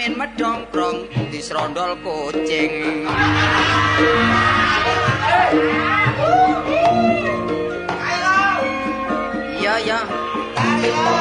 min medongkrong di serondol kucing. Iya iya Mula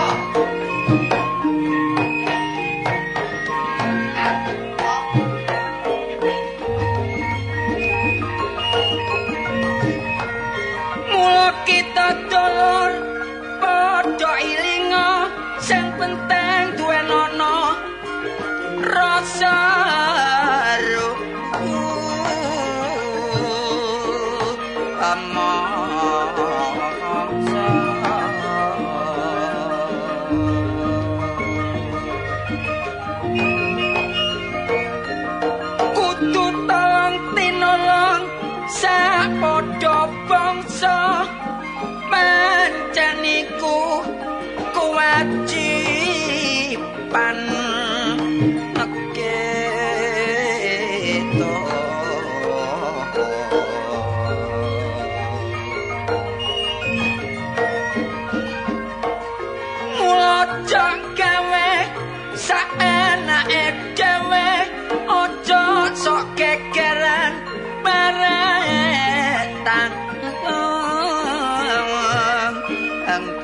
Sebab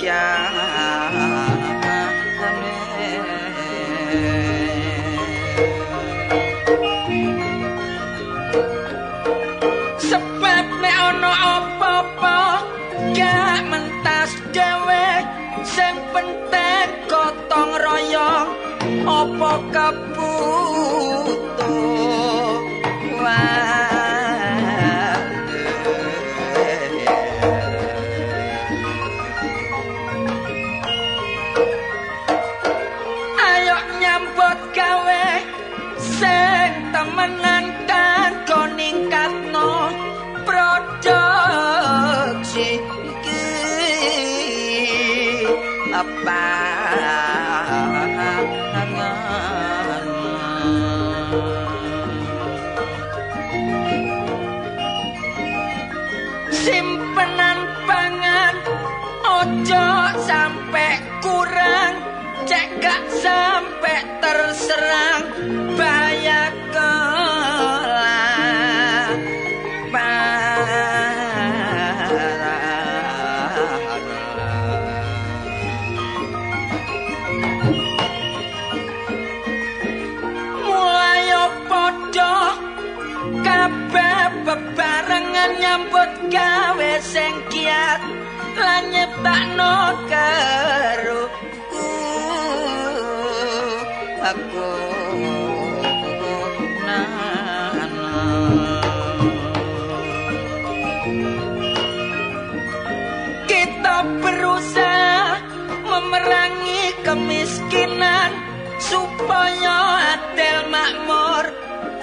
kemiskinan supaya adil makmur.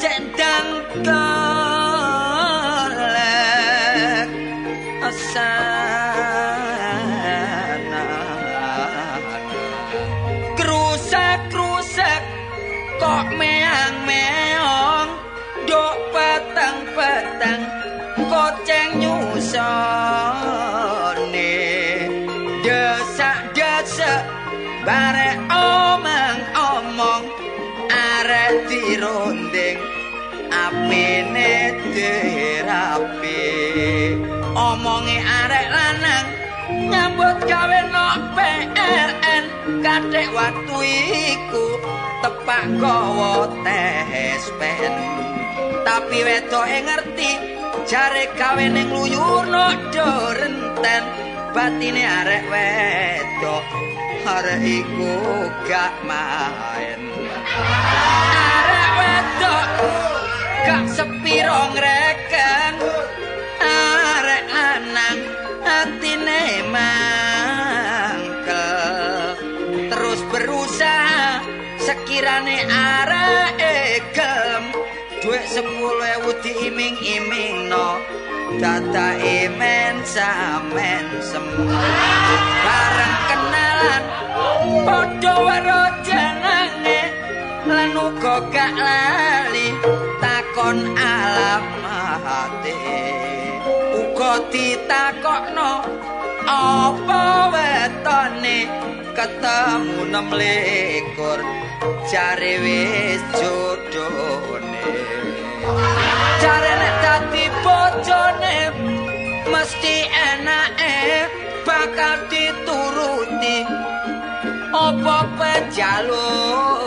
Cendang golek terapi omonge arek lanang nyambut gawe no PLN kadek waktu iku tepak gawa tes pen tapi wedoke ngerti jare gawe ning luyurno do renten. Batine arek wedok arek iku gak main gak sepiro ngreken. Arek lanang atine mangkel. Terus berusaha sekirane arek gelem duit sepuluh ewu diiming-iming no data imen samen semua. Bareng kenalan podo waro jenenge lan uga gak lali takon alamate uga ditakokno apa wetone? Ketemu nem likur jare wis jodone jare nek dadi bojone mesti enake bakal dituruti. Apa pejaluke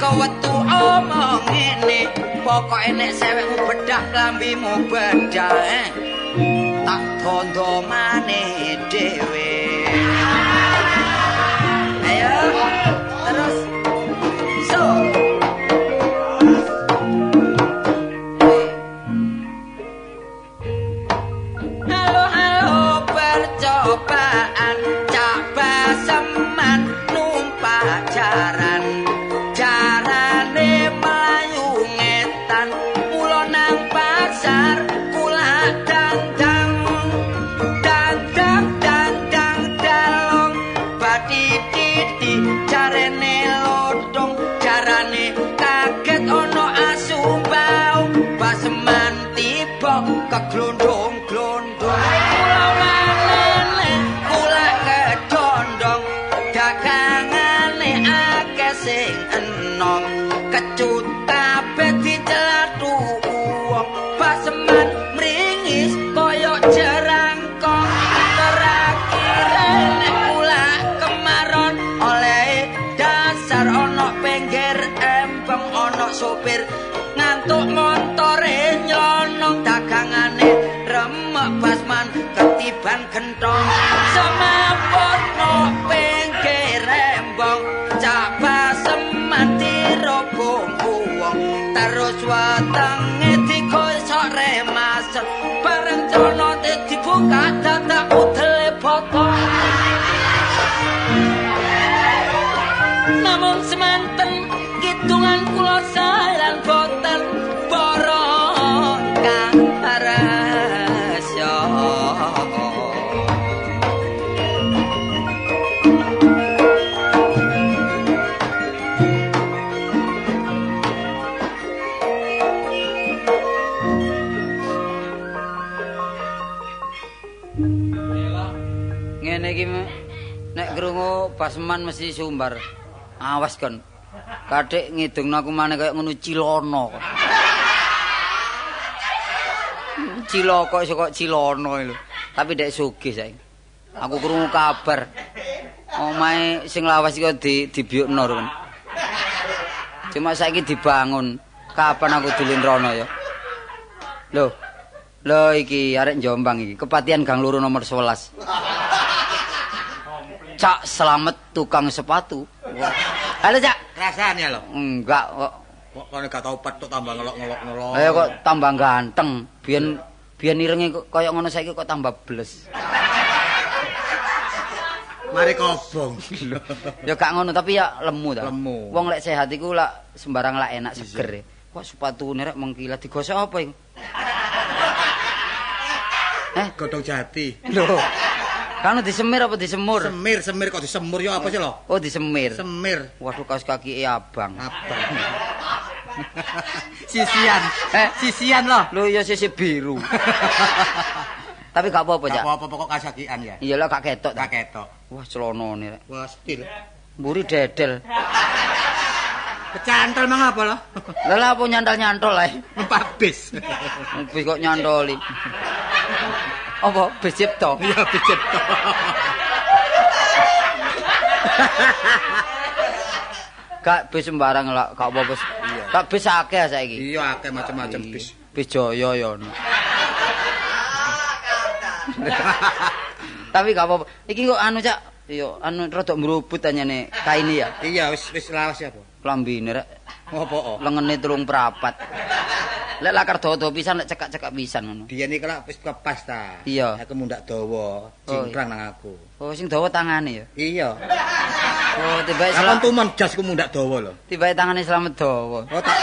wedok kewetu omong ngene pokoke nek sewekmu bedah lambimu bedah eh. tak tondo maneh dhewe. Ayo terus. So ketiban gentong semaput no basman mesti sumbar. Awas kon kadek ngidungno aku maneh kaya ngono cilono. Ciloko kok cilono lho. Tapi dek sugih saiki. Aku krungu kabar. Omahe sing lawas iki di dibiukno kan cuma saiki dibangun. Kapan aku dulin rono ya? Lho lho iki arek Jombang iki. Kepatian Gang Loro nomor 11 Cak selamat tukang sepatu. Halo Cak. Rasane lho. Enggak kok. Kok kene gak tau petuk tambah ngelok-ngelok ngelok. Ayo kok tambah ganteng. Biyen biyen irenge kok kaya ngono saiki kok tambah bles. Mari kobong. Ya gak ngono tapi ya lemu ta. Lemu. Wong lek sehat iku lak sembarang lak enak seger. Kok sepatune rek mengkilat digosok apa iku? Eh, Godhong jati. lho. Kan disemir apa disemur? Semir, semir kok disemur yo apa sih lho? Oh, disemir. Semir. Waduh kaos kaki abang. Abang. sisian. Eh, Sisian loh. Lho ya sisi biru. Tapi gak apa-apa, Gak Cak. apa-apa pokok kasakian ya. Iyalah gak ketok ta. Tak ketok. Wah, celonone rek. Wah, stil. Mburi dedel. Kecantol mang apa lho? Lah lah apa nyantol-nyantol ae. Numpak bis. Bis kok nyantoli. Apa bis cipta? Iya, pijet. Gak bis sembarang lah, gak apa-apa. Gak bis akeh saiki. Iya, akeh macam-macam bis. Bis Jaya ya ono. Tapi gak apa-apa. Iki kok anu Cak, yo anu rada mrubut anyane kaine ya. Iya, wis wis lawas ya, Bu. Klambine rek Ngopo? oh? lengene telung prapat. Lek lakar dawa pisan lek cekak-cekak pisan ngono. Biyen iki lak wis kepas ta. Iya. Aku mundak dawa, cingkrang nang aku. Oh sing dawa tangane ya. Iya. Oh tiba Aku selamat tumen jasku mundak dawa lho. tiba tangane selamat dawa. Oh tak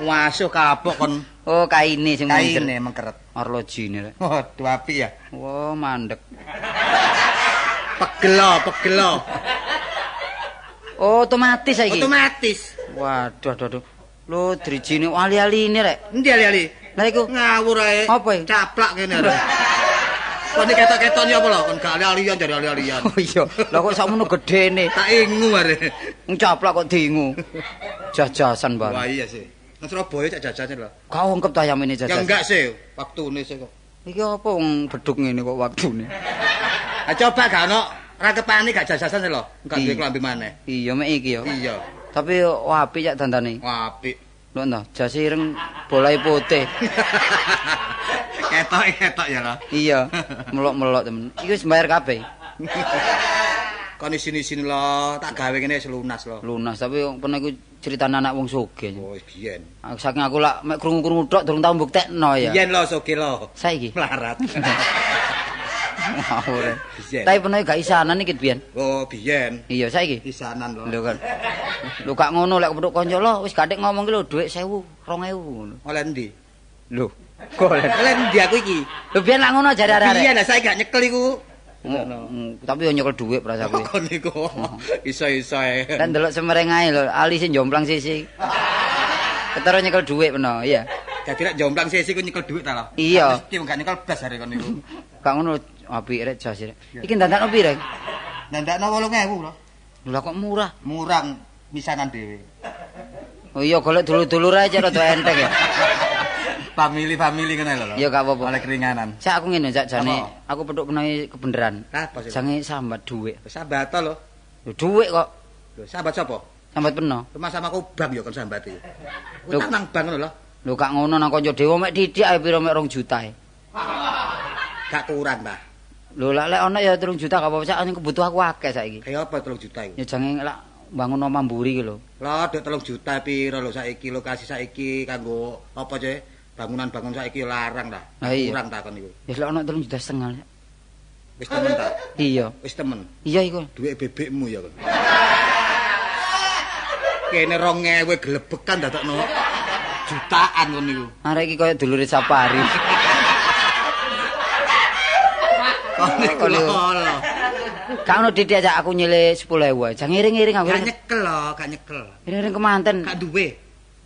wasuh kapok kon Oh kaine sing kaine mengkeret. Arlojine rek. Waduh api ya. Wah mandek. Pegelo, pegelo. Oh otomatis saiki. Otomatis. Waduh aduh aduh. Lho drijine ali-ali ini rek. Endi ali-ali? Lah iku Ngawur ae. Apa iki? Caplak kene. lho. Kon iki ketok-ketok ya apa lho? Kon gak ali-alian jare ali-alian. Oh iya, lah kok sakmono gedene. Tak ingu are. Ncaplak kok diingu. Jajasan Wah bareng. iya sih. Nang Surabaya cak jajan lho. Kau ongkep ta ayam ini Ya jajasan. enggak sih, waktune sih kok. Iki apa wong beduk ngene kok waktune. Ah coba gak ono rangkepane gak jajasan sih lho. Enggak duwe Iya. klambi maneh. Iya mek iki ya. Iya. Tapi wah apik ya dandane. Wah apik. Lho ta, jas ireng bolai putih. Ketok-ketok ya lho. Iya, melok-melok temen. Iki wis bayar kabeh. Kon isini-isini lho, tak gawe kene wis lunas lho. Lunas, tapi pernah iku ceritane anak wong sugih. Oh, biyen. Saking aku lak mek krungu-krungu tok durung tau mbuktekno ya. Biyen lho soge lho. Saiki. Melarat. Ngawur. Biyen. Tapi pernah gak isanan iki biyen. Oh, biyen. Iya, saiki. Pisanan lho. Lho kan. Lho gak ngono lek kepethuk kanca lho wis gadek ngomong ki lho dhuwit 1000, 2000 ngono. Oleh ndi? Lho. Golek. Oleh ndi aku iki? Lho biyen lak ngono jare arek-arek. Biyen lah saiki gak nyekel iku. Tapi yo nyekel dhuwit prasaku. Kon niku iso-iso ae. Dan delok semereng ae lho, ali sing jomplang sisi. Ketara nyekel dhuwit peno, iya. Dadi nek jomplang sisi ku nyekel dhuwit ta lho. Iya. Mesti gak nyekel blas are kon niku. Gak ngono apik rek jas rek. Iki dandakno pire? Ndandakno 8000 lho. Lha kok murah. Murang misanan dhewe. Oh iya golek dulur-dulur ae rada enteng ya. Family-family kene lho. Ya gak apa-apa. Oleh keringanan. Sak aku ngene sak jane aku petuk kenai kebenaran. Jange sambat dhuwit. Sambat to lho. Dhuwit kok Lho, sambat sapa? sambat peno. Rumah sama aku bang ya kon sambat iki. Lho. Utang nang bang ngono lho. Lho gak ngono nang kanca dewa mek didik ae pira mek 2 juta e. Gak kurang ta. Lho lek lek ana ya 3 juta gak apa-apa sak ning kebutuhan aku akeh saiki. Kaya apa 3 juta iku? Ya jange lak bangun omah mburi ki lho. Lho, dek 3 juta piro lho saiki lokasi saiki kanggo apa ce? Bangunan-bangun saiki larang ta. Ah, iya. Kurang ta kon niku. Ya lek ana 3 juta setengah. Wis temen ta? Iya. Wis temen. Iya iku. Duit bebekmu ya kon. Kene 2000 gelebekan dadakno jutaan kon niku. Arek iki koyo dulure Sapari. Kon niku lho. lho. Gak ono didik aja aku nyile 10.000 ae. Jange iring-iring aku. Gak nyekel lho, gak nyekel. Iring-iring kemanten. Gak duwe.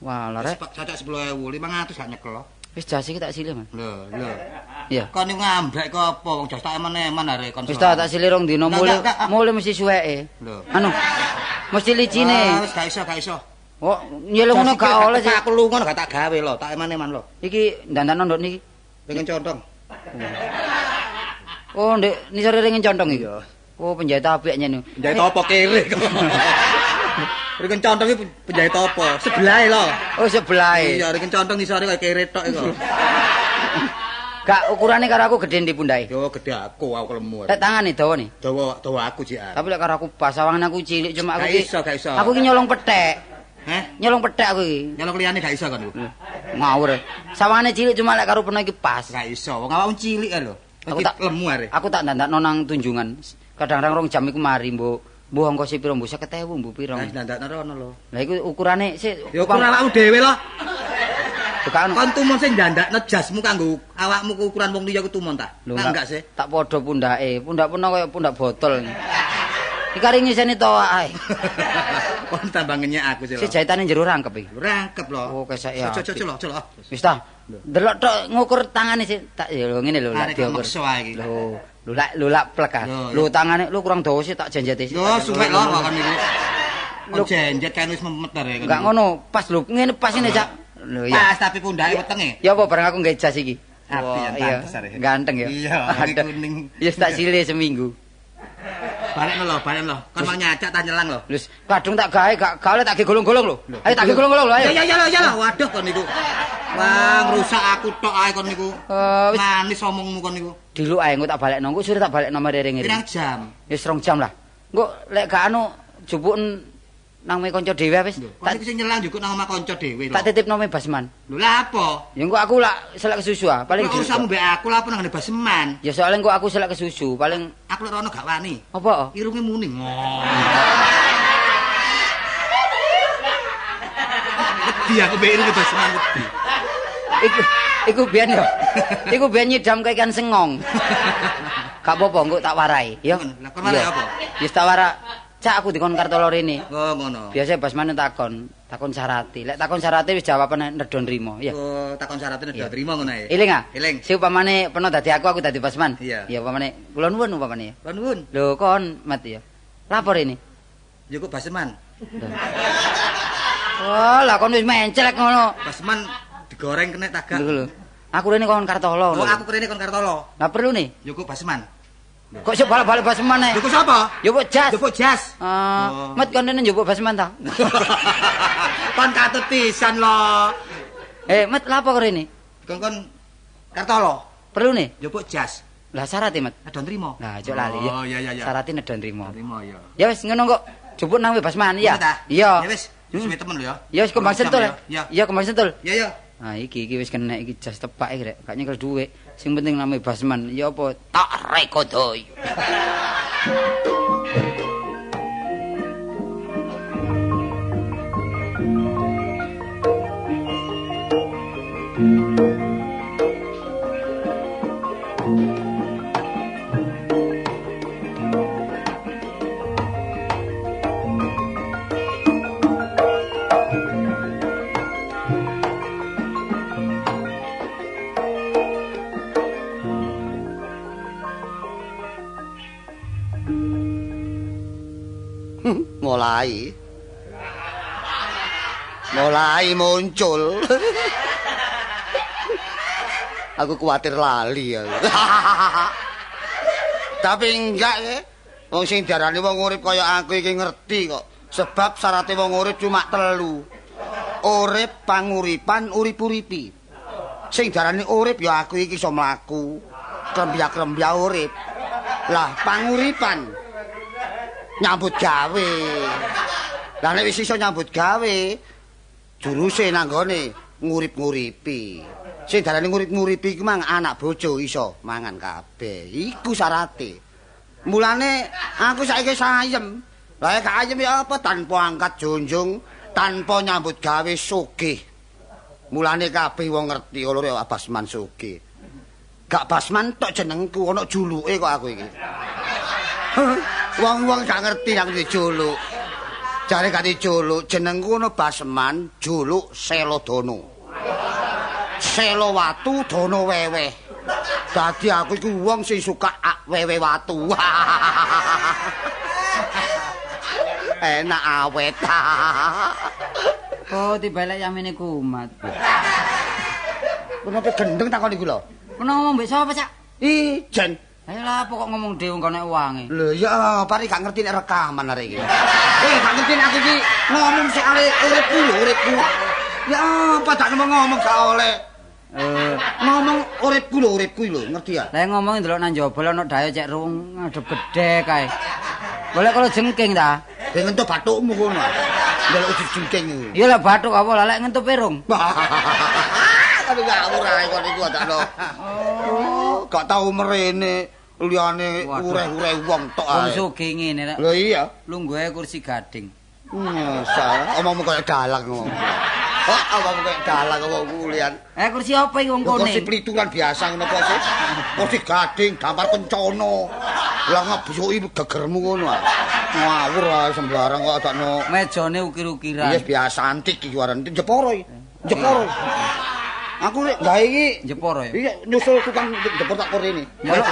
Wah, lho rek. Cacak 10.000, 500 gak nyekel lho. Wis jas iki tak silih, Mas. Lho, lho. Iya. Kon niku ngambrek kok apa wong jos tak eman-eman arek kon. Wis tak silih rong dino mulai enggak. mulai mesti suweke. Lho. Anu. Mesti Ah, licine. Wis gak iso, gak iso. Oh, nyeluk ngono gak oleh sih. Aku lunga gak tak gawe lho, tak eman-eman lho. Iki dandan ndok niki. Pengen contong. Oh, ndek nisore ringin contong iki. Oh, penjahit apik nyen. Penjahit apa kere kok. Pengen contong iki penjahit apa? Sebelah lho. Oh, sebelah. Iya, pengen contong nisore kaya kere tok iku. Gak ukurane karo aku gedhe ndi pundake. Yo gede aku, aku lemu. Lek tangane dawa nih. Dawa dawa aku jian. Tapi lek karo aku pasawangan aku cilik cuma aku Gak ki. iso, gak iso. Aku ki nyolong pethek. Heh? Nyolong pethek aku iki. Nyolong liyane gak iso kan iku. Ngawur. Sawangane cilik cuma lek karo peno iki pas. Gak iso. Wong awakmu cilik lho. Aku tak- lemu are. Aku tak ndandakno nang tunjungan. Kadang-kadang rong jam iku mari, Mbok. Mbok ongkos piro, Mbok 50.000, Mbok piro. Lah ndandakno rono lho. Lah iku ukurane sik Ya ukuran awakmu dhewe lho. Bukan Kon tumon sing ndandakno jasmu kanggo awakmu ku ukuran wong liya ku tumon ta? Lah enggak sih? Tak padha pundake. Pundak peno kaya pundak botol. Iki kari ngiseni to ae. Kon tambah ngenyek aku sih. Si jahitane jero rangkep iki. Lho rangkep lho. Oh, kesek ya. Cocok celok celok. Wis ta. Delok tok ngukur tangane sik tak ya lho ngene lho lak Arek diukur. iki. Lho, lho lak lho lak plek ah. Lho, Lho tangane lho kurang dawa sih tak janjete sik. Yo suwek lho kon niku. Lho. Kon jenjet kan wis memeter ya. Enggak ngono, pas lho ngene pas ini Cak. Lho iya. Pas tapi pundake wetenge. Ya apa bareng aku nggae jas iki. Api yang pantes. Ganteng ya. Iya, kuning. Ya tak silih seminggu. Balik lho, balik lho. Kon mau nyacak tak nyelang lho. Lus, kadung tak gawe gak oleh tak ge golong-golong lho. Ayo tak ge golong-golong lho, ayo. Ya ya ya ya lho. Waduh kon niku. Wah, ngrusak aku tok ae kon niku. Eh, wis Manis omongmu kon niku. diluk ae engko tak balekno. Engko sore tak balekno mereng Pirang ngene. jam? Wis rong jam lah. Engko lek gak anu jupuken nang me kanca dhewe wis. Tak iki sing nyelang juga nang omah kanca dhewe lho. tak titipno me basman. Lho lah apa? Ya engko aku lak selak kesusu ah, paling Paling usahmu mbek aku lah apa nang baseman. Ya soalnya engko aku selak kesusu, paling Aku lek rono gak wani. apa? Irunge muni. Ngong. Wedi aku mbek irunge baseman wedi. Iku iku biyen yo. Iku biyen nyidam ikan sengong. Gak apa-apa engko tak warai, ya. Lah, kon warai apa? Wis tak warak Cak aku dikon Kartolo rene. Oh, ngono. Biasa Basmane takon, takon syarate. Lek takon syarate wis jawaban nedon rimo, ya. Oh, takon syaratnya udah Iya. terima ngono ae. Eling ah? Eling. Si upamane peno dadi aku, aku dadi Basman. Iya. Ya upamane kula nuwun upamane. Lah nuwun. Lho kon mat ya. Lapor ini. Yo kok Basman. Wah, lah kon wis mencelek ngono. Basman digoreng kena tagak. Lho. Aku rene kon Kartolo. Oh, lho. aku kene kon Kartolo. Lah perlu nih. Yo kok Basman. Kok sik balik-balik Basman? Yo kok sapa? Yo kok jas. Yo kok jas. Ah, Oh. kon rene njupuk Basman ta? Kon katut pisan lo. Eh, mat lapo kok rene? Kon kon Kartolo. Perlu nih. Yo kok jas. Lah syaratnya mat. Adon trimo. Nah, aja lali ya. Oh, iya iya iya. Syaratnya nedon trimo. Trimo ya. Ya wis ngono kok. Jupuk nang Basman ya. Iya. Ya wis, suwe temen lho ya. Ya wis kembang sentul. ya. Ya. Iya kembang sentul. Ya ya. Nah iki iki wis kena iki jas tepak iki rek. Gak nyekel dhuwit. Sing penting name Basman. Ya apa tak rekodoy. mulai. Mulai muncul. Aku khawatir lali ya. Tapi enggak ya. Wong sing diarani wong urip kaya aku iki ngerti kok. Sebab syaratnya wong urip cuma telu. Urip panguripan urip-uripi. Sing diarani urip ya aku iki iso mlaku. Krembya-krembya urip. Lah panguripan nyambut gawe. Lah nek wis iso nyambut gawe, juruse nanggone ngurip-nguripi. Sing darane ngurip-nguripi iku mang anak bojo iso mangan kabeh. Iku syarate. Mulane aku saiki sayem. Lah gak ayem ya apa tanpa angkat junjung, tanpa nyambut gawe sugih. Mulane kabeh wong ngerti lho ya Basman sugih. Gak Basman tok jenengku ana juluke kok aku iki. Wong-wong gak ngerti yang dijuluk. Jare gak dijuluk, jenengku ono Basman, juluk Selodono. Selo watu dono wewe. Dadi aku iku wong sing suka ak wewe watu. Enak awet. Oh, dibalik yamine kumat. Kenapa gendeng takon iku lho? Ono ngomong mbek sapa, Cak? Ijen. Ayo lah apa kok ngomong dhewe kok nek wange. Lho ya pari gak ngerti nek rekaman arek iki. Eh gak ngerti nek iki ngomong soal uripku lho uripku. Ya apa tak ngomong ngomong gak oleh. Eh, Ngomong uripku lho uripku lho ngerti ya. lah ngomong ndelok nang jaba ono dayo cek rung ngadep gede kae. Boleh kalau jengking ta? Ben entuk bathukmu kono. Ndelok jengking iku. Iya lah bathuk apa lah lek ngentup pirung. Tapi gak ora kok niku adakno. Oh, gak tau merene liyane ureh-ureh wong tok Wong ae. sugih ngene rek. Lho iya. Lungguhe kursi gading. Nyesal, omongmu kaya dalang ngomong. Oh, omongmu kaya dalang ngomong kulian. Eh kursi apa iki wong Kursi kuning? pelituran biasa ngono kok sih. Kursi gading, dampar kencono. Lah ngebusuki gegermu ngono ah. Ngawur ae sembarang kok adakno. Mejane ukir-ukiran. Iya biasa antik iki waran Jeporo iki. Jeporo. Aku nek gawe iki Jeporo ya. iya nyusul tukang jepor tak kor ini. Ya,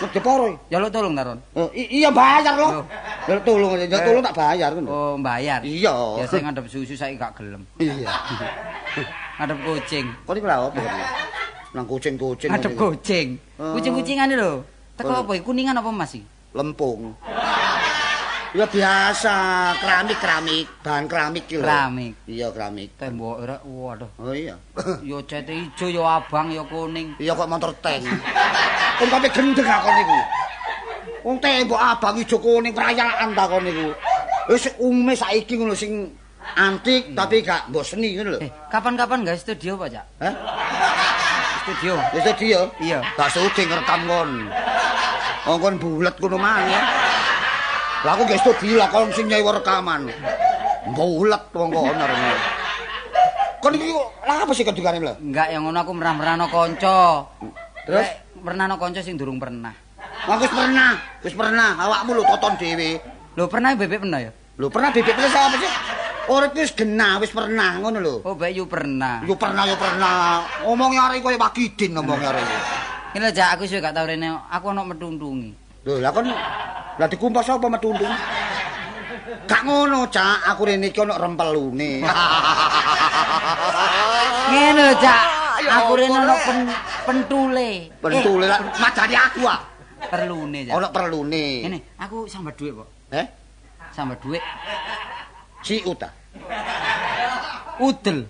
Lok. Jeporo iki. Jaluk tolong Taron. Oh, iya bayar loh. Ya tolong, ya tolong tak bayar ngono. Oh, bayar. Iya. Ya saya ngadep susu saya gak gelem. Iya. Ngadep kucing. Kok iki lha apa? Nang kucing-kucing. Ngadep iki. kucing. Oh. Kucing-kucingan lho. Teko Oh. apa? iki? Kuningan apa Mas? iki? Lempung. Ya biasa, keramik-keramik, bahan keramik iki lho. Keramik. Iya, keramik. Tembok rek waduh. Oh iya. Yo cete ijo yo abang yo kuning. Iya kok motor tank. Kon sampe gendeng akon niku. Wong tembok abang ijo kuning perayaan ta kon niku. Wis umume saiki ngono sing antik tapi gak mbok seni ngono lho. Eh, kapan-kapan guys studio Pak, Cak? Hah? Studio. Wis dia. Iya. Gak syuting rekam kon. Wong kon bulet mang ya. Lah aku gak studio lah kon sing nyewa rekaman. Bulet wong kono rene. Kon iki lah apa sih kedugane lho? Enggak, yang ngono aku merah-merahno kanca. Terus? Lek, pernahno kanca sing durung pernah. Aku wis pernah, wis pernah awakmu lho toton dhewe. Lho pernah bebek pernah ya? Lho pernah bebek pernah apa sih? Urip wis genah, wis pernah ngono lho. Oh, Mbak Yu pernah. Yo pernah yo pernah. Ngomongnya arek koyo Wakidin ngomongnya arek. Ini lho jak aku suwe gak tau rene, aku ana metundungi. Lho, lah kon lah dikumpas apa metundung? Gak ngono, Cak. Aku rene iki ana rempelune. Ngene lho Ya aku rene ana pen, pentule. Pentule lah madani aku ah. Eh, perlune jak. Ana perlune. Ngene, aku sambat dhuwit kok. Eh? Sambat dhuwit. Si Uta. Udel.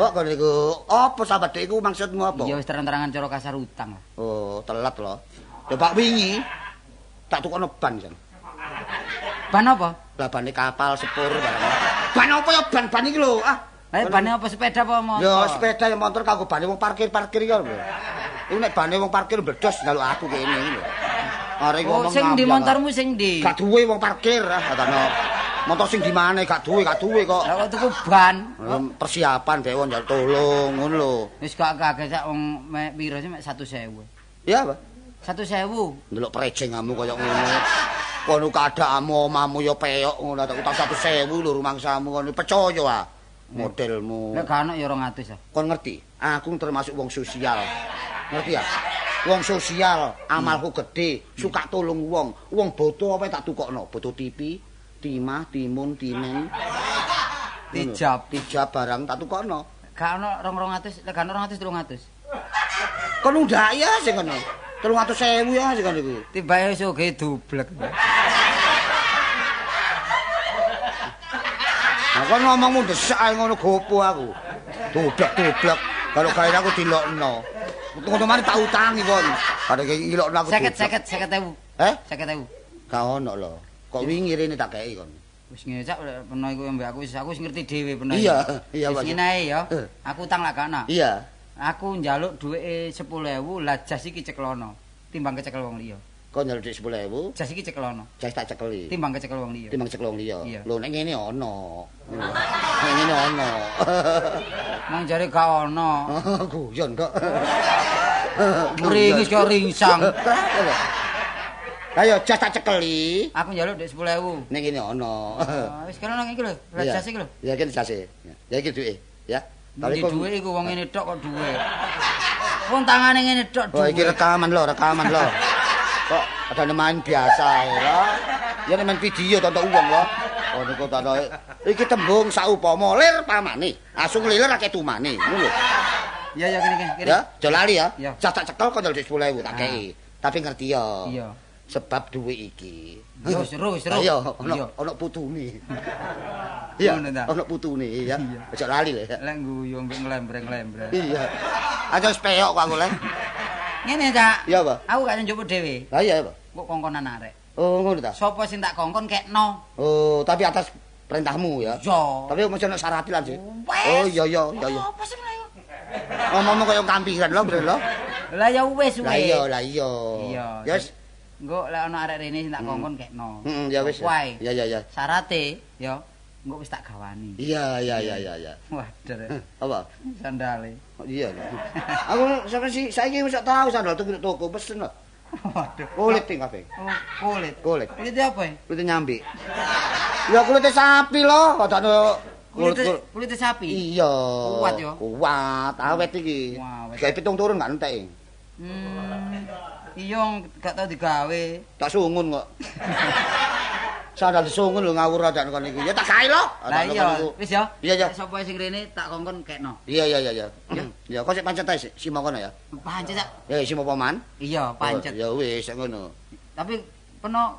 Kok kon iku apa sahabat iku maksudmu apa? Iya wis terang-terangan cara kasar utang. Oh, telat loh. Coba wingi tak tukono ban jan. Ban apa? Lah bane kapal sepur barang. Ban apa ya ban-ban iki lho. Ah, Lah bane apa sepeda apa motor? Ya sepeda ya motor kanggo bane wong parkir-parkir lho. Iku nek bane wong parkir bledos njaluk aku kene iki lho. Arek Oh, ngomong sing di motormu sing di. Gak duwe wong parkir ah katane. Motor sing di mana gak duwe, gak duwe kok. Lah kok tuku ban. Persiapan dhewe njaluk tolong ngono lho. Wis gak kaget sak wong mek piro sih mek 1.000. Ya apa? 1.000. Ndelok prejengamu kaya ngono. Kono keadaanmu omamu ya peyok ngono tak utang 100.000 lho rumangsamu ngono. Percaya ah modelmu. Nek gak ana ya 200 ah. Kon ngerti? Aku termasuk wong sosial. Ngerti ya? Wong sosial, amalku gede, suka tolong wong. Wong boto apa tak tukokno? Boto TV, timah, timun, timen. Tijab. Tijab barang tak tukokno. Gak ana 200, lek gak ana 200 300. Kon undak ya sing ngono. 300.000 ya sing ngono iku. Tibae wis oge dublek. Nah, kon ngomongmu desak ae ngono gopo aku. Doblek-doblek. Kalau kaya aku dilokno. Ngono mari tak utangi kon. Kayak ngilokno aku. 50 doblek. 50 50.000. Eh? 50.000. Gak ono lho. Kok wingi rene tak kei kon. Wis ngene cak peno iku mbek aku wis aku wis ngerti dhewe peno. Iya, iya. Wis ngene ae ya. Eh. Aku utang lak ana. Iya. Aku njaluk dhuwite 10.000 lah jas iki ceklono. Timbang kecekel wong liya. Kok nyeluk dik 10.000, Jas iki ceklono. jas tak cekeli. Timbang kecekel wong liya. Timbang ceklong liya. Iya. Lho nek ngene ono. Nek ngene ono. Nang jare gak ono. Guyon kok. Ringis kok ringsang. Ayo jas tak cekeli. Aku njaluk dhek 10.000. Nek ngene ono. Ah, Wis kena nang iki lho, jas iki lho. Ya kene jase. Ya iki duwe, ya. Tapi kok- dhuwit iku wong ngene tok kok dhuwit. Wong tangane ngene tok Oh, iki rekaman lho, rekaman lho. Kok ada main biasa lho. Ya nek main video tonton uang lho. Oh niku tak ada. Iki tembung saupama lir pamane. Asung lilir akeh tumane. Ngono lho. Iya ya kene kene. Ya, aja lali ya. Iya. Cak tak cekel kok njaluk 10.000 tak Ah. kei. Tapi ngerti ya. Iya. Sebab duwe iki. Yo seru seru. Ayo, ono Iya. ono putune. Iya, ono putune ya. Iya. Aja lali lho ya. Lek guyu mbek nglembreng-nglembreng. Iya. Aja wis peyok kok aku le. Ngene Cak. Iya, Pak. Aku gak njupuk dhewe. Lah iya, Pak. Kok kongkonan arek. Oh, ngono ta. Sapa sing tak kongkon kekno? Oh, tapi atas perintahmu ya. Yo. Tapi mesti ono syaratilan sih. Wes. Oh iya iya iya iya. Apa sih mlayu? Ngomong koyo kampiran lho, lho. Lah ya wis Lah wis. iya, lah iya. Iya. Ya wis. Engko lek ana arek rene sing tak kongkon kekno. Heeh, ya wis. Ya ya ya. Syarate ya engko wis tak gawani. Iya iya iya iya iya. Waduh. Apa? Sandale. Oh, iya. lho. Aku sampe si saiki wis tahu sandal tuku toko pesen lho. Waduh. Kulit ting kabeh. Oh, kulit. Kulit. Kulit apa ya? Kulit nyambi. Ya kulit sapi lho, kodane Kulit kulit sapi. Iya. Kuat ya? Kuat, awet iki. Wah. Gawe pitung turun gak entek. Hmm. Iya gak tau digawe. Tak sungun kok. Sandal disungun lho ngawur adan kon iki. Ya tak gawe lho. Lah iya, wis ya. Iya. Nek Sapa sing rene tak kongkon kekno. Iya iya iya iya. Ya kok sik pancet ae sik, simo kono ya. Pancet Cak. Ya simo paman. Iya, pancet. Ya wis sak ngono. Tapi peno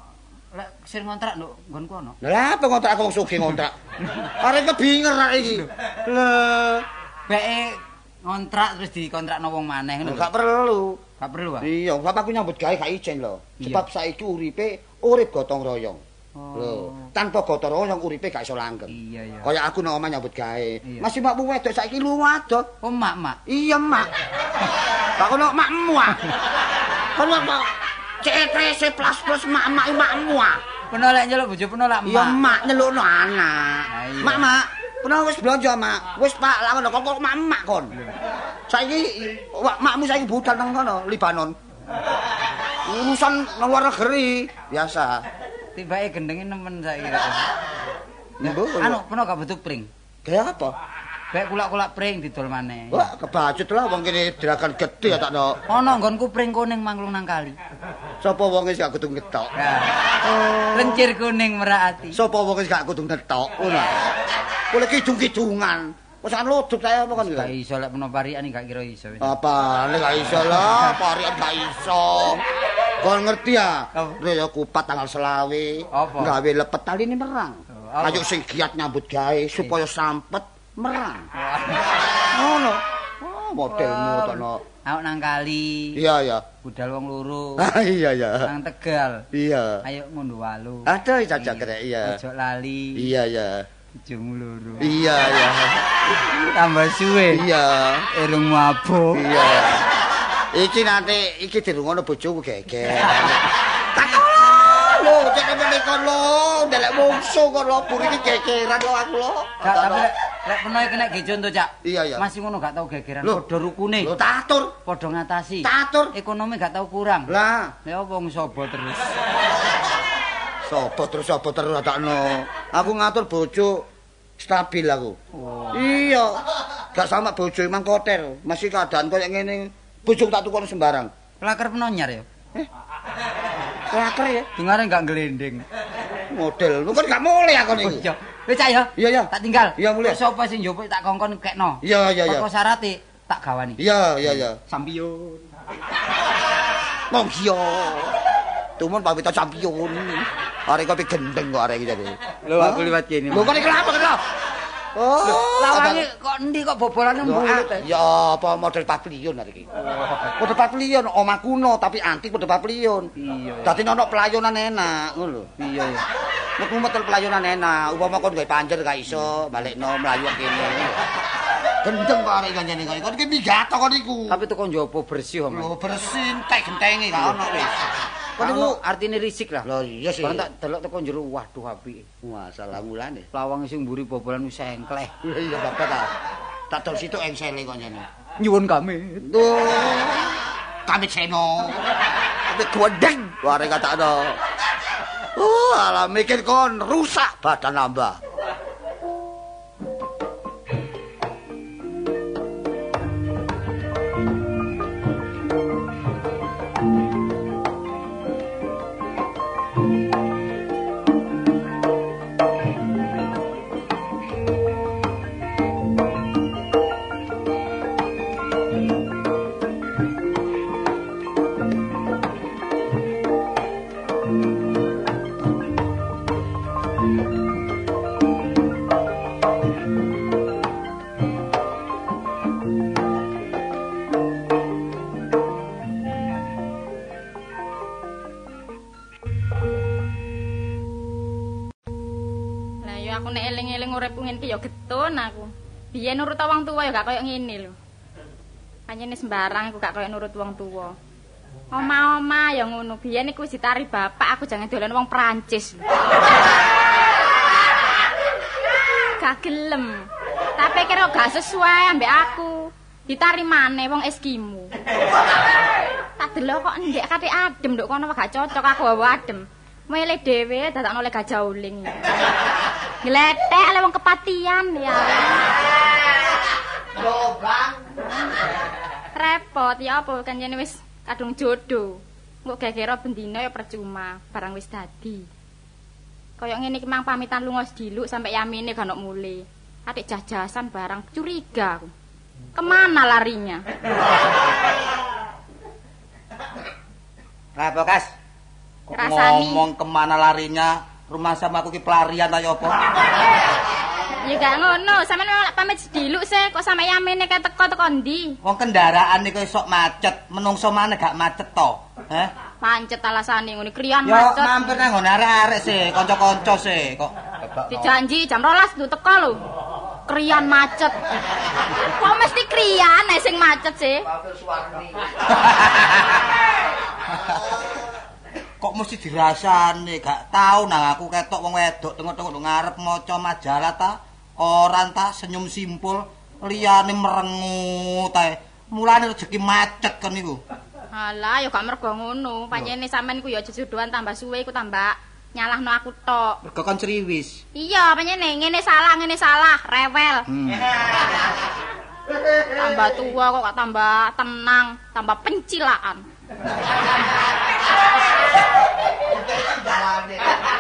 lek sing ngontrak nduk nggonku ono. Lah apa ngontrak aku wong sugih ngontrak. Arek kebinger rek iki. Lah, Beke ngontrak terus dikontrakno wong maneh ngono. gak perlu. Gak perlu, Pak. Iya, bapakku nyambut gawe gak ijen lho. Sebab saiki uripe urip gotong royong. Oh. Lho, tanpa gotong royong uripe gak iso langgeng. Iya, iya. Kaya aku nang omah nyambut gawe. Masih makmu wedok saiki lunga adoh. Oh, mak-mak. Iya, Mak. Kok ono makmu ah. Kono kok CTC plus plus mak-mak makmu ah. Peno lek nyeluk bojo peno lek Iya, mak. Mak nyelukno anak. Mak, Mak. Pernah wis blonjo, Mak. Wis Pak, lah ngono kok kok mak kon. Saiki makmu saiki budal nang kono, Libanon. Urusan nang luar negeri biasa. Tibake gendenge nemen saiki. Mbok. Anu, peno gak butuh pring. Gaya apa? Bek kulak-kulak pring didol maneh. Wah, kebacut lah wong kene dirakan gedhe ya tak no. Ana nggonku pring kuning mangklung nang kali. Sapa wong sing gak kudu ngetok? Lencir kuning merak ati. Sapa wong sing gak kudu ngetok? Ngono. Kule kidung-kidungan. Wes kan loduk saya apa kan Gak iso lek peno parian gak kira iso. wis. Apa? Nek gak iso lah, parian gak iso. Kon ngerti ya? Ya kupat tanggal selawe. Apa? Gawe lepet taline merang. apa? Ayo sing giat nyambut gawe supaya sampet merang. Ngono. Oh, modelmu Wah. tono. Aku nang kali. Iya ya. Budal wong loro. Ah, iya ya. Nang Tegal. Iya. Ayo ngunduh walu. Ada caca kere iya. Ojo lali. Iya ya. Bojomu loro. Iya ya. Tambah suwe. Iya. Erung mabuk. Iya. Iki nanti iki dirungono bojoku geger. Takola lho, cek menika lho, ndelek mungsu kok lho buri iki gegeran lho aku lho. Gak tapi lek lek peno iki nek ge conto, Cak. Iya, iya. Masih ngono gak tau gegeran. Padha rukune. Lho tatur, Padha ngatasi. tatur. Ekonomi gak tau kurang. Lah, Ya wong sobo terus. sapa terus sapa terus takno. Aku ngatur bojo stabil aku. Oh. Iya. Gak sama bojo emang kotel, masih keadaan koyo ngene. Bojo tak tukon sembarang. Laker peno nyar ya. Laker ya. Dengare gak gelending. Model, lu kan gak mulai aku Oh iya. Wis ya. Iya, iya. Tak tinggal. Iya, mulai. Sapa sing njupuk tak kongkon kekno. Iya, iya, iya. Pokok syarate tak gawani. Iya, iya, iya. Sampiyon. Wong iya. Tumun pamit champion. Arek kopi gendeng kok arek iki jadi. Lho, aku liwat kene. Lho kok kenapa kenapa? Oh, Lawange kok endi kok bobolane mbulut. ah, Ya apa model pavilion arek iki. Model pavilion omah kuno tapi antik model pavilion. Iya. Dadi ono pelayanan enak ngono lho. Iya ya. Nek model pelayanan enak, upama kon gawe panjer gak iso, balekno mlayu kene. Gendeng kok arek jane kok. Kon iki migato kon iku. Tapi teko njopo bersih om. Lho bersih entek gentenge gak ono wis. Kon Kan iku artine risik lah. Lho iya sih. Barang tak delok teko njero waduh apike. Masalah mulane. Lawang sing mburi bobolan wis engkleh. Iya bapak ta. Tak dol situ engsele kok jane. Nyuwun kami. Tuh. Kami seno. Tapi kuwedeng. Ware katakno. Oh, alah mikir kon rusak badan nambah. Ya getun aku. Biyen nurut wong tuwa ya gak koyo ngene lho. Pancene sembarang aku gak koyo nurut wong tuwa. Oma-oma ya ngono. Biyen iku ditari bapak aku jangan dolan wong Prancis. Gak gelem. Tapi kira gak sesuai ambek aku. Ditari maneh wong Eskimo. Tak delok kok ndek kate adem nduk kono gak cocok aku bawa adem. Mele dhewe dadakno oleh gajah uling. Gletek oleh wong kepatian ya. Repot ya apa kan jene wis kadung jodoh. Engko gegero bendina ya percuma, barang wis dadi. Kaya ngene iki mang pamitan lunga sediluk sampai yamine gak mule. Atik jajasan barang curiga aku. Kemana larinya? Apa, Kas? Kok Rasani. ngomong kemana larinya? Rumah sama aku ki pelarian ayo apa? Ya gak ngono, sampean malah pamit sediluk sih, kok sampe yamine kayak teko-teko ndi? Wong kendaraan iki sok macet, menungso maneh gak macet to. Heh. Pancet alasane ngene krian Yo macet. mampir nang nggon arek-arek sih, kanca-kanca sih kok. Dijanji jam 12 tuh teko lho. Krian macet. Kok mesti krian sing macet sih? Kok mesti dirasani, gak tau nang aku ketok wong wedok tengok-tengok ngarep maca majalah ta, koran ta, senyum simpul, liyane merengut ae. Mulane rezeki macet kan niku. Alah, ya gak mergo ngono. Pancene sampean ku ya jejodohan tambah suwe iku tambah nyalahno aku tok. Mergo kon ceriwis. Iya, penyene ngene salah, ngene salah, rewel. Hmm. Tambah tua kok gak tambah tenang, tambah pencilaan.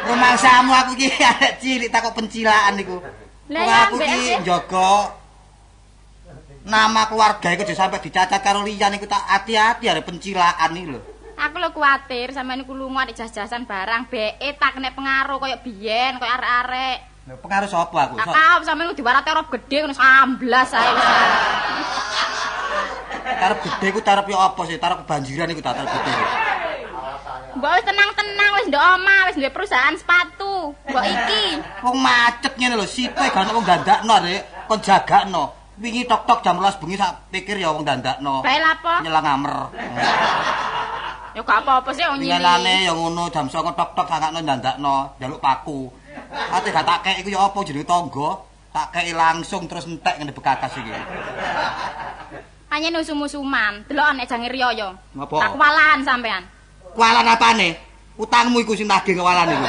Rumangsamu aku iki arek cilik tak kok pencilaan niku. Lah aku iki njaga nama keluarga iku aja sampe dicacat karo liyan iku tak hati-hati arek pencilaan iki lho. Aku lho kuwatir sampeyan iku lunga di jas-jasan barang BE tak kena pengaruh koyo biyen, koyo arek-arek. Lho pengaruh sapa aku? Tak So- kau sampeyan diwarat terop gede ngono amblas ae wis. Tarep gede ku tarep yo apa sih? Tarep kebanjiran iku tak tarep gede. Mbok wis tenang-tenang wis ndok omah, wis duwe perusahaan sepatu. Mbok iki. Wong macet ngene lho, sipe gak ono wong dandakno rek, kon jagakno. Wingi tok-tok jam 12 bengi sak pikir ya wong dandakno. Bae lapo? Nyelang amer. Ya gak apa-apa sih wong nyili. Nyelane ya ngono jam 09.00 tok-tok sangakno dandakno, njaluk paku. Ate gak tak kek iku ya apa jenenge tangga? Tak kei langsung terus entek ngene bekakas iki. Panjen usum-usuman, delok nek jange yo. Ngapa? Tak kualahan sampean. Kualan apane? Utangmu iku sing tagih kewalan iku.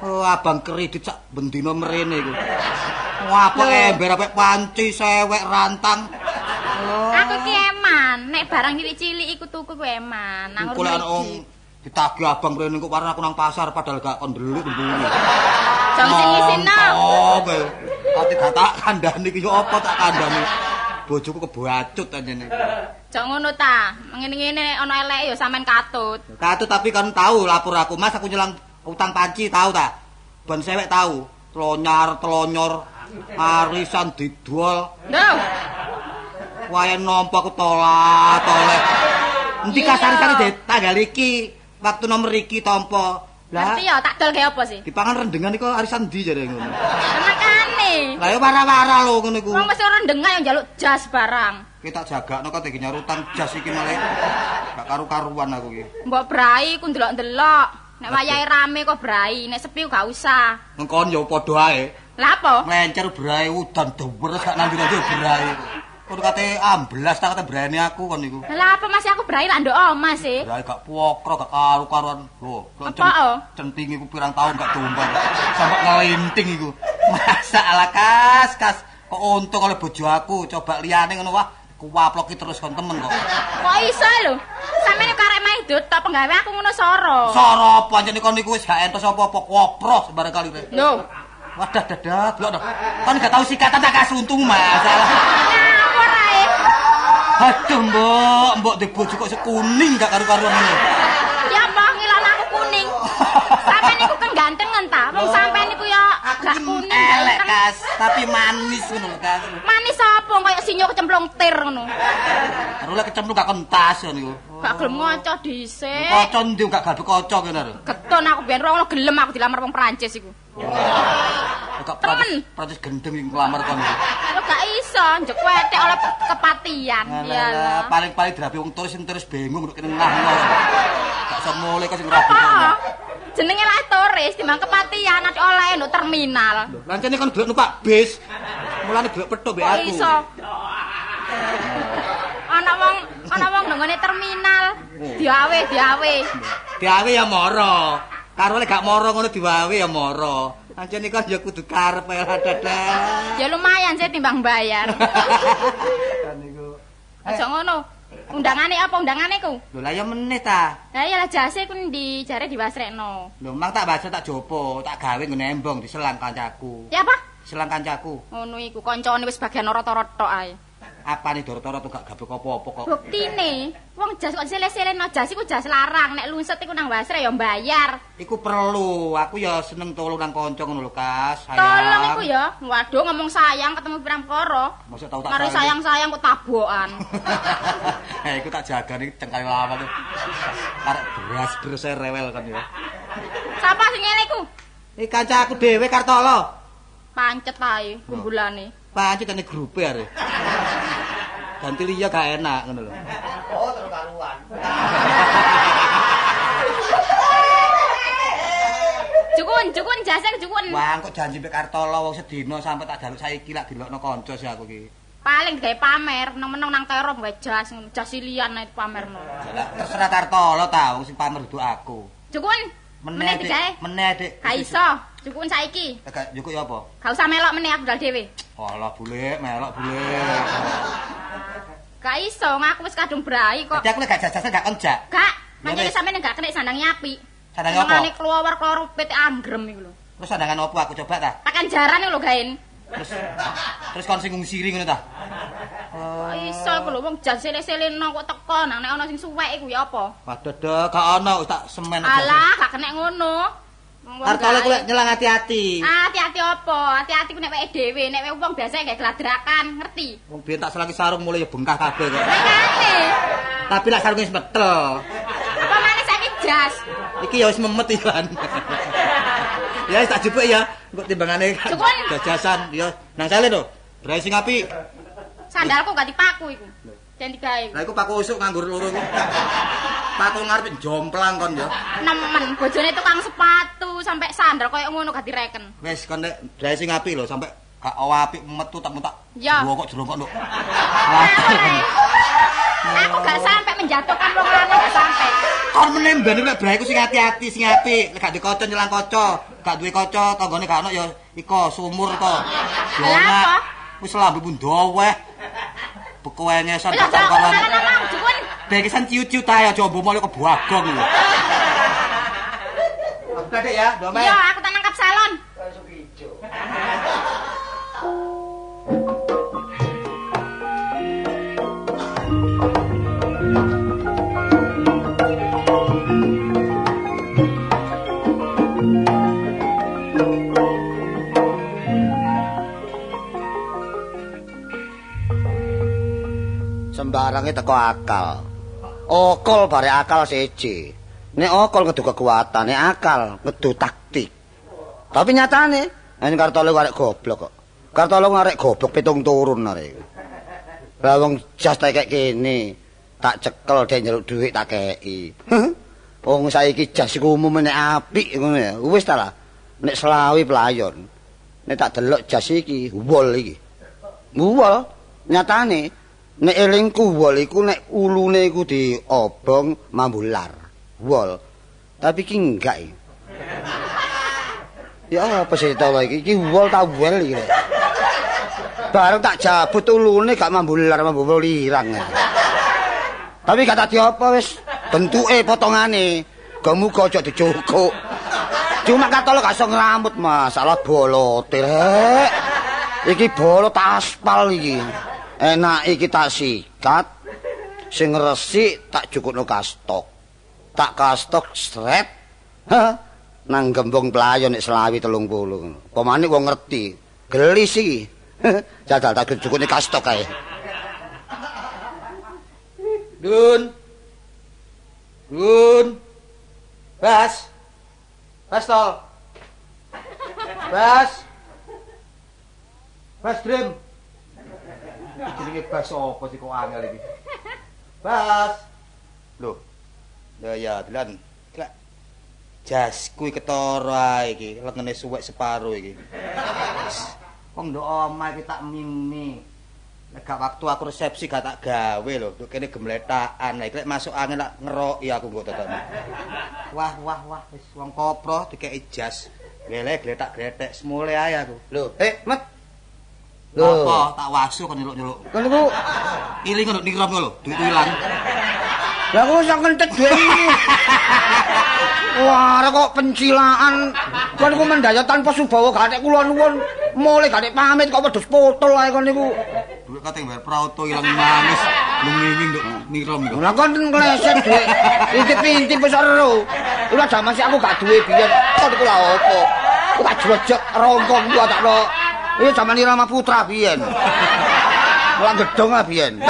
Oh, abang kredit sak bendina mrene iku. Ngapa ember apik panci sewek rantang. Oh. Aku ki eman, nek barang cilik-cilik iku tuku ku eman. Nang ana wong ditagih abang mrene kok warna aku nang pasar padahal gak kon ndelik mbune. Jong sing ngisino. Oh, kowe. Ati gak tak kandhani iki yo apa tak kandhani. Bojoku kebacut anjene. Jong ngono ta. Ngene-ngene ana eleke ya sampean katut. Katut tapi kan tahu lapor aku, Mas aku nyelang utang panci tahu ta? Ban sewek tahu. Telonyar, telonyor, arisan didol. Lho, Wae nampa aku tola, toleh. Endi kasar-kasar tanggal iki, waktu nomor iki tampa. Lah, ya tak kayak apa sih? dipangan rendengan iku arisan ndi jare ngono. Makane. Lah yo wara-wara lho ngono iku. Wong wis ora ndengar yang njaluk jas barang. Kita jagakno kok iki nyarutan jas iki malah gak karu-karuan aku iki. Mbok brai ku ndelok-ndelok. Nek wayahe rame kok brai, nek sepi gak usah. Ngkon yo padha ae. Lah apa? Nglencer brae udan dewer gak nanti-nanti brae. Kon kate amblas tak kate brane aku kon niku. Lah apa masih aku brai lah ndok omah sih. Brae gak pokro gak karu-karuan. Lho, kok Apa, oh? centing iku pirang tahun gak tumbang. Sampai ngelinting iku. Masa ala kas kas. Kok untung oleh bojo aku coba liyane ngono wah. Kuwaploki terus kon temen kok. Kok iso lho? Sampeyan kok arek main dut tok penggawe aku ngono soro. Soro pancen kon niku wis gak entos apa-apa kopro sembarang kali. Lho. Wadah dadah, delok dong. Kon gak tau sikatan tak kasuntung masalah. Ngawur ae. Aduh, Mbok, Mbok di bojo kok sekuning gak karu-karuan ngono. Ya apa ngilan aku kuning. Sampeyan niku kan gantengan ta. Wong sampeyan niku ya gak kuning. gak elek. Kas, tapi manis ngono lho, Kas. Manis apa kaya sinyo kecemplung tir ngono. Karo lek kecemplung gak kentas ya niku. Gak gelem ngoco dhisik. Kaca ndi gak kaca kene lho. Keton aku biyen ora gelem aku dilamar wong Prancis iku. Kok Temen. Prancis gendeng iki nglamar kon. iki. Lho gak iso njek wetek oleh kepatian. Alah, paling-paling dirabi wong turis sing terus bingung kene ngah ngono. Gak iso mulai kok sing rabi. Apa? Jenenge lah turis timbang kepatian nanti oleh nduk terminal. Lancene kon delok numpak bis. Mulane delok petuk mbek Kok aku. iso? Ana wong ana wong nggone terminal. Diawe, diawe. Diawe ya moro. Karo lek gak moro ngono diwawe ya moro. Ancene kon ya kudu karep ya dadah. Ya lumayan sih timbang bayar. Kan niku. Aja ngono. Undangane apa undangane ku? Lho lah ya meneh ta. Lah ya lah jase ku ndi jare diwasrekno. Lho mang tak baca tak jopo, tak gawe ngene embong diselang kancaku. Ya apa? Selang kancaku. Ngono iku kancane wis bagian ora-ora tok ae. Apane doro-doro tuh gak gawe apa-apa kok. Buktine, wong jas kok sele-seleno jas iku jas larang, nek lunset iku nang wasre ya mbayar. Iku perlu, aku ya seneng tolong nang kanca ngono lho, Kas. Sayang. Tolong iku ya. Waduh ngomong sayang ketemu pirang poro. Masa tau tak Mari sayang-sayang kok tabokan. Eh, iku tak jaga nih cengkal lawak tuh. Karek beras beras rewel kan ya. Sapa sing ngene iku? Iki kancaku dhewe Kartolo. Pancet ae kumbulane. Pancet ane grupe are. Ganti liya gak enak ngono lho. Jukun, jukun jase jukun. Wah, kok janji mek Kartolo wong sedina sampe tak jaluk saiki lak dilokno kanca sih aku iki. Paling gawe pamer, nang-meneng nang terop gawe jas, jas liyan nek pamerno. Terserah Kartolo ta wong sing pamer duduk aku. Jukun, Meneh Dik. digawe. Meneh, Dik. Gak iso, cukupin saiki. Eh, Gak nyukuk ya apa? Gak usah melok meneh aku dal dhewe. Walah bule, melok bule. Gak iso, ngaku wis kadung brai kok. Jadi aku lek gak jajasan gak konjak. Gak, Ya pancene wis. sampeyan gak kena sandang nyapi. Sandang apa? Senengane keluar keluar pit anggrem iku lho. Terus sandangan opo aku coba ta? Pakan jaran lho gaen. Terus terus kon sing ngungsiri ngono ta? Kok iso iku lho wong jan sele-seleno kok teko nang nek ana sing suwek iku ya apa? Waduh, gak wis tak semen. Alah, gak kena ngono. Wong Arep tole gawe. kuwi nyelang hati-hati. Ah, hati-hati apa? Hati-hati ku nek weke dhewe, nek wong biasa gak gladrakan, ngerti? Wong biyen tak selangi sarung mulai ya bengkah kabeh kok. Makane. Tapi lek sarunge wis metel. Apa maneh saiki jas? Iki ya wis memet ikan. ya wis tak jupuk ya. Engko timbangane jajasan ya nang sale to. Brai sing apik. Sandalku gak dipaku iku. Jan digawe. Lah iku paku usuk nganggur loro iku. Paku ngarep jomplang kon ya. Nemen bojone tukang sepatu sampai sandal koyo ngono gak direken. Wis kon nek sing apik lho sampe gak apik metu tak mutak. Ya. Gua kok jerongkok nduk. Aku gak sampai menjatuhkan wong lanang gak sampai. Kon menembani lek brai ku sing hati-hati sing apik. Gak di kaca nyelang kaca, gak duwe kaca tanggane gak ono ya iko sumur to. Lah apa? Wis lambe pun doweh. Bekoenge san Wis aja kawan. mau. Bekesan ciu-ciu ta ya coba mule ke buagong lho. Oke Dek ya, domen. Iya, aku tak nangkap salon. Sembarange teko akal. Okol bare akal siji. Nek okol ngedu kekuatan, nek akal ngedu taktik. Tapi nyatane, yen Kartolo arek goblok kok. Kartolo arek goblok pitung turun arek. Lah wong jas tak kene, tak cekel dhek njaluk dhuwit tak kei. Wong saiki jas iku umum nek apik ngono ya. Wis ta lah. Nek selawi pelayon. Nek tak delok jas iki, wol iki. Wol nyatane nek elingku wol iku nek ulune iku diobong mambular. Wol. Tapi ki enggak. iki. Ya apa sih tau iki? Iki wol ta wel iki. Bareng tak jabut ulune gak mambular mambular irang. ya. Tapi gak tadi apa wis bentuke potongane. Muga aja dicukuk. Cuma katolo gak iso ngrambut masalah bolote rek. Iki bolot aspal iki. Enak iki tak sikat. Sing resik tak cukupno kastok. Tak kastok sret. Nang gembong pelayon nek selawi 30. Pemane wong ngerti. Gelis iki. Jajal tak cukupne kastok kae. Dun. Dun. Bas. Bas tol. Bas. Bas Jenenge bas apa sih kok angel iki? Bas. Loh. Ya ya, Dilan. Klek. Jasku iki ketara iki, lengene suwek separo iki. Wong ndok omah iki tak mimi. Gak waktu aku resepsi gak tak gawe lho, nduk kene gemletakan. Lek masuk angin lak ngeroki aku mbok tetep. Wah wah wah wis wong kopro dikeki jas. Gele gletak gletek semule ae aku. Lho, eh, Apa tak wasu kan nyeluk-nyeluk. Kon niku Iling ngono nikrom ngono, duit ilang. Lah kok iso kentet dhuwit iki. Wah, kok pencilaan. Kon niku mendaya tanpa subawa gak atek kula nuwun. Mulai gak pamit kok wedhus potol ae kon niku. Duit kate bayar prauto ilang manis. Luminging nduk nikrom iku. Lah kon ngleset dhuwit. Intip-intip wis ero. Ora jaman sik aku gak duwe biyen. Kon niku lha opo? Ku tak jlejek rongkong ku takno. Iya jaman Irama Putra biyen. Mulang gedong ah biyen.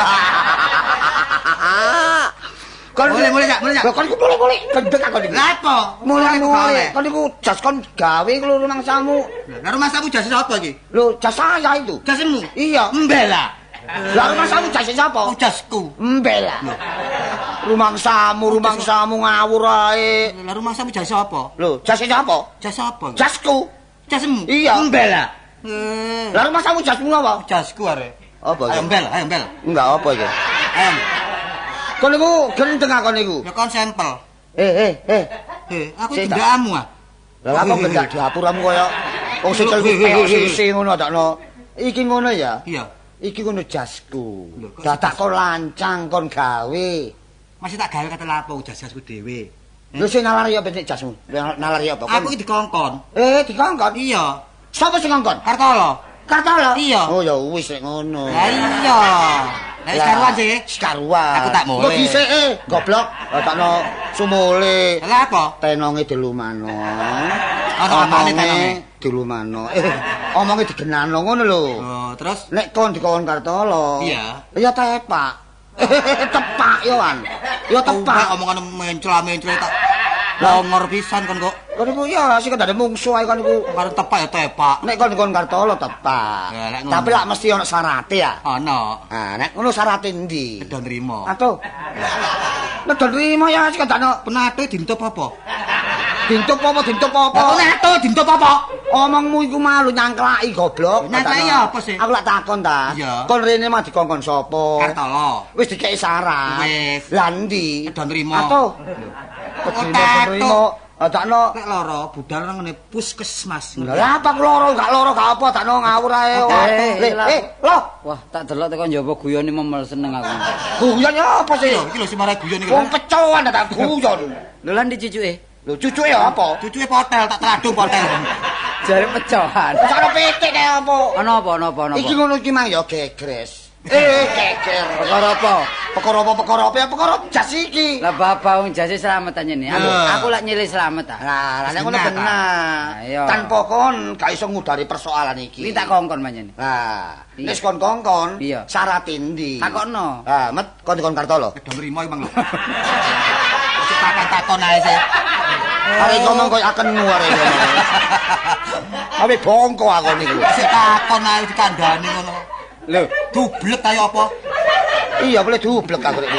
Kon Mulai, mulai, Cak, mulai, kon iku mulai-mulai gendek aku niku. Lah apa? Mulai-mulai. Kon niku jas kon gawe ku rumang samu. Lah rumah samu jas sapa iki? Lho, jas saya itu. Jasmu. Iya. Mbela. Lah rumang samu jas sapa? Oh jasku. Embel. Rumang samu, rumang samu ngawur ae. Lah rumah samu jas sapa? Lho, jas sapa? Jas sapa? Jasku. jasmu. Iya. Mbela. Hmm. Lah rumah samu jasmu apa? jasku are. Apa Ayo iki? mbel, ayo mbel. Enggak apa iki. Ayo. Kon niku gendeng aku niku. Ya kon sampel. Eh, eh, eh. Eh, aku dendakamu ah. Lah kok gendak dapuramu kaya wong sikil peok sisi ngono takno. Iki ngono ya. Iya. Iki ngono jasku. Dadak kon lancang kon gawe. Masih tak gawe kata lapo jas-jasku dhewe. Lho sing nalari apa nek jasmu? Nalari apa? Aku iki dikongkon. Eh, dikongkon. Iya. Sapa sing ngongkon? Kartolo. Kartolo. Iya. Oh ya wis nek ngono. Lah iya. Lah sekaruan sih. Sekaruan. Aku tak mulai. Kok dhisik goblok. Takno sumule. Lah apa? Tenonge dilumano. Ana apane tenonge? dilumano. Eh, omonge digenano ngono lho. Oh, terus Nek kon dikon Kartolo. Iya. Ya tepak. tepak yo an. Yo Tepak tepak. omongan mencela-mencela tak longor pisan kon kok. Kon iku ya sing kendane mungsuh ae kon iku. Karo tepak ya tepak. Nek kon dikon Kartolo tepak. Ya. Tapi lak mesti ono syarate ya. Ana. Ah, nek ngono syarate ndi? Kedo nrimo. Atuh. Nek nrimo ya sing kendane Penate dintup apa? dintup apa dintup apa? Lah penate dintup apa? Omongmu iku malu nyangklaki goblok. Nyangklaki Katanya. apa sih? Aku lak takon ta. Kon rene mah dikongkon sapa? Kartolo. Wis dikeki syarat. Wis. Lah ndi? Kedo nrimo. Atuh. Nrimo. Adakno Lek loro budal nang ngene puskesmas. Lah apa loro gak loro gak apa dakno ngawur ae. Eh, lah. loh. Wah, tak delok tekan njaba guyone memel seneng aku. Guyon apa sih? Iki lho si marai guyon iki. Wong pecoan tak guyon. Lho lan dicucuke. Lho cucuke apa? Cucuke potel tak teladung potel. Jare pecohan. Cara pitik kaya apa? Ana apa ana apa ana Iki ngono iki mang ya gegres. Eh, geger. Perkara apa? Perkara apa perkara apa ya perkara jas iki. Lah bapak wong jase slamet aja nih. Aku, Ya. aku lak nyilih slamet ah. Lah, nek ngono. Ayo. Tanpa kon gak iso ngudari persoalan iki. Iki tak kongkon manjen. Lah, wis kon kongkon, syarat endi? Takokno. Lah, met kon dikon Kartolo. Kedo nrimo iki Bang lho. Wis takon-takon ae sih. Arek ngomong koyo akenmu arek ngomong. Tapi bongko aku niku. Wis takon ae dikandani ngono. Lho, Dublek kaya apa? Iya, boleh dublek aku rek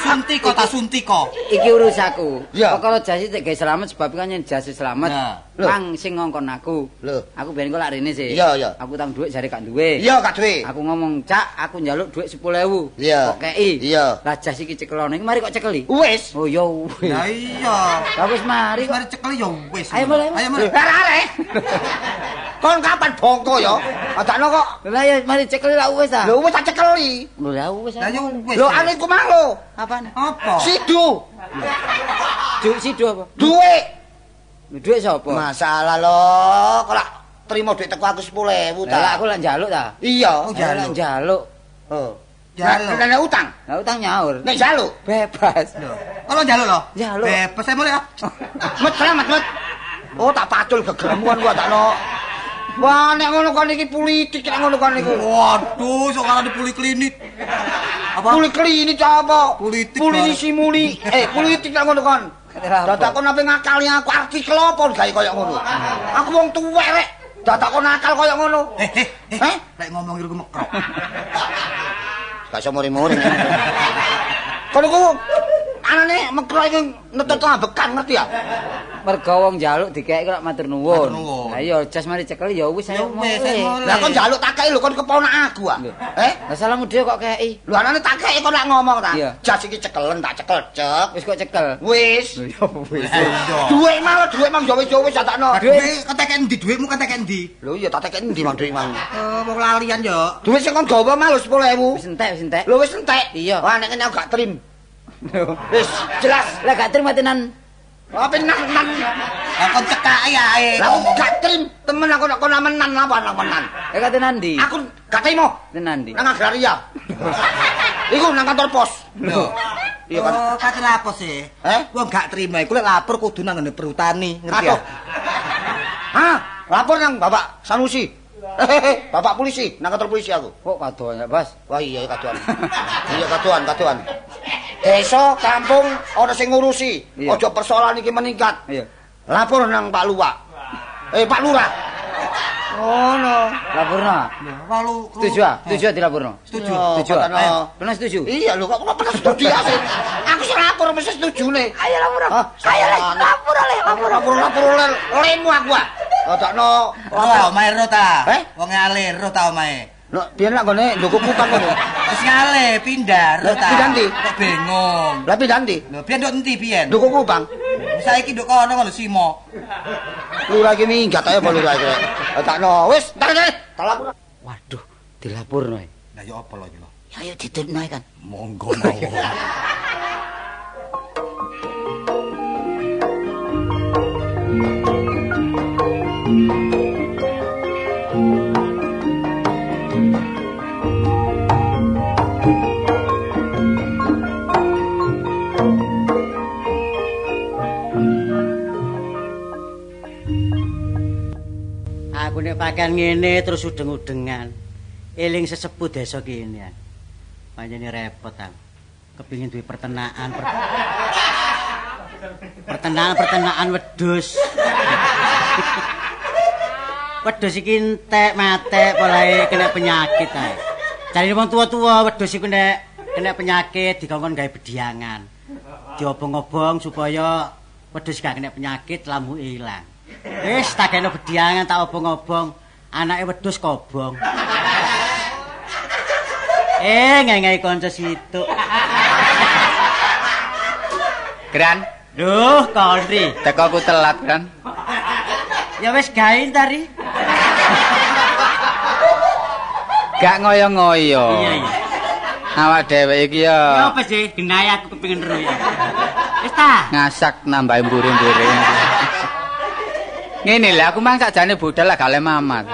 bilang. Suntika ta suntika? iki urusaku. Ya. Perkara jase tak gawe slamet sebab kan yen jase slamet. Mang sing ngongkon aku. Lho. Aku ben kok lak rene sih. Iya, iya. Aku tang dhuwit jare gak duwe. Iya, gak duwe. Aku ngomong, "Cak, aku njaluk dhuwit 10.000." Iya. Kok kei? Iya. Lah jas iki cekelone iki mari kok cekeli. Wis. Oh ya wis. Lah iya. Lah wis mari kok. mari cekel ya wis. Ayo, mulai. Ayo mulai. Lah arek. Kon kapan bongko ya? Adakno kok. Lah ya mari cekeli lah wis ta. Lho wis tak cekeli. Lho lah wis. Lah ya wis. Lho ane iku mang lho. Apane? apa? Sidu. Duit sido apa? Duwe. Lho duit sapa? Masalah lho, kok lak terima duit teku aku 10.000 ta. Lah aku lak njaluk ta. Iya. Oh, lak njaluk. Oh. Jaluk. Nek nek utang, Lah utang nyaur. nek jaluk. Bebas. Lho. Kalau njaluk lho. Njaluk. Bebas ae mulai ah. Met selamat met. Oh tak pacul gegeremuan gua takno. Wah nek ngono kon iki politik nek ngono kon niku. Waduh, sok ana di poliklinik. Apa? Poliklinik apa? Politik, Politisi muli. Eh politik nek ngono kon. Dadak kon ape ngakali aku artikel apa gawe koyo ngono. Aku wong tuwek rek. Dadak kon nakal koyo ngono. Eh, eh, eh. Heh? Lek ngomong iku mekrok. Gak iso muri-muri. Kon iku anane mekro iki netut ambekan ngerti ya? Mergo wong njaluk dikek kok matur nuwun. Lah iya jas mari cekel ya wis ayo mulai. Lah kon njaluk tak kei lho kon keponak aku ah. Eh? Lah salahmu dhewe kok kei. Lho anane tak kei kon lak ngomong ta. Jas iki cekelen tak cekel cek. Wis kok cekel. Wis. Ya wis. Duit malah duit mang yo wis yo wis takno. Duit keteken ndi? Duitmu keteken ndi? Lho iya tak tekek endi mang duit mang. Eh, wong lalian yo. Duit sing kon gawa mah lho 10.000. Wis entek wis entek. Lho wis entek. Iya. Wah nek ngene aku gak trim. Wis jelas. Lah gak terima tenan. Apa nan nan. Lah kon cekak ae. Lah aku gak trim temen aku nek kon menan apa nang menan. Lah gak tenan ndi? Aku gak trimo Tenan ndi? nang agraria. Iku nang kantor pos. Lho. Iya kan. Oh, kate apa sih? Eh? Wong gak terima iku lek lapor kudu nang ngene perhutani, ngerti ya? Hah? Lapor nang Bapak Sanusi. Bapak polisi, nang kantor polisi aku. Kok kadoan ya, Bas? Wah iya kaduan. iya kaduan, kaduan. Desa kampung ana sing ngurusi. Aja persoalan iki meningkat. Iya. Lapor nang Pak Luwak. Eh Pak Lurah. Oh no. Laporno. Walu Setuju ah? Setuju ah dilaporno? Setuju. Setuju. ah? Benar setuju? Iya lho kok kok pernah studi asin. Aku sing lapor mesti setuju nih. Ayo lapor. Ayo le, lapor le, lapor. Lapor lapor lemu aku ah. Oh Oh, omae ro ta? Eh? Wong ale ro ta omae. Lho, biyen lak gone ndoko kupang ngono. Wis ngale pindah Lah, ta. pindah ndi? Kok bingung. Lah pindah ndi? Lho, biyen nduk endi biyen? Ndoko kupang. Saiki nduk kono ngono Simo. Lurah iki minggat ae apa lurah iki. Lah takno, wis, tak tak. Tak lapor. Waduh, dilapurno. ae. Lah ya apa lho iki lho? Ya ayo ditutno ae kan. Monggo mawon. Aku nek pakaian ngene terus udeng-udengan. Eling sesepuh desa kene. Panjene repot aku. Kepingin duwe pertenaan. Per... pertenaan pertenaan wedhus. wedhus iki entek mate polahe kena penyakit ae. Jarine wong tua-tua wedhus iku nek kena penyakit dikongkon gawe bediangan. Diobong-obong supaya wedhus gak kena penyakit lambu ilang. Wis tak kena bediangan tak obong-obong. Anake wedhus kobong. Eh, ngengai kanca situ. Gran, Duh, Kondri. teko aku telat kan. Ya wis gawe tari. Gak ngoyo-ngoyo. Iya, iya. Awak dhewe iki Ya ya apa sih? Genai aku kepengin ya. Wis ta. ngasak nambahin mburi-mburi. Ngene lho, aku mang sakjane budal lah gale mamat.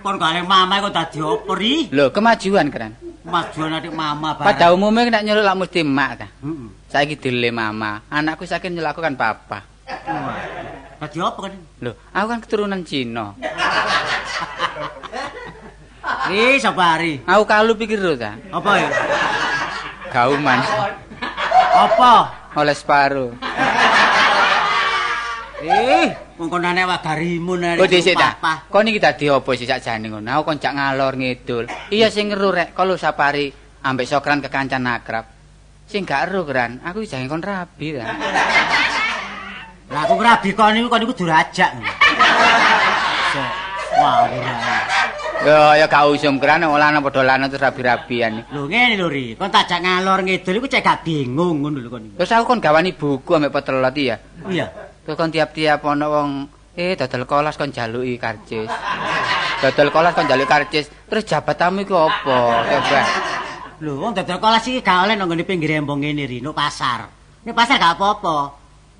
Kon kale mama kok dadi opo ri? Lho, kemajuan kan. Mas Juan adik mama barang. Pada umumnya nek nyeluk lak mesti mak ta. Heeh. Saiki dile mama. Anakku saiki nyeluk aku kan papa. Dadi opo kan? Lho, aku kan keturunan Cina. Ri sabari. Aku kalu pikir lho ta. Apa ya? Gauman Apa? oleh separuh. Eh, wong kon anek wagarimu nek. Oh dhisik ta. Kon iki dadi apa sih sakjane ngono? Aku kon jak ngalor ngidul. Iya sing ngeru rek kalau sapari ambek sokran kekancan akrab. Sing gak ero kan, aku jange kon rabi ta. Lah aku ngrabi kon niku kon niku durajak. So, Wah, ora. Yo ya gak usum kan ora ana padha lanang terus rabi-rabian. Lho ngene lho ri, kon tak ngalor ngidul iku cek gak bingung ngono lho kon. Terus aku kon gawani buku ambek petelot iya. Iya. Kon tiap-tiap ana wong eh dodol kolas kon jaluki karcis. Dodol kolas kon jaluki karcis. Terus jabatanmu iku apa? Coba. Lho wong dodol kolas iki gak oleh nang pinggir embong ngene ri, nuk pasar. Nek pasar gak apa-apa.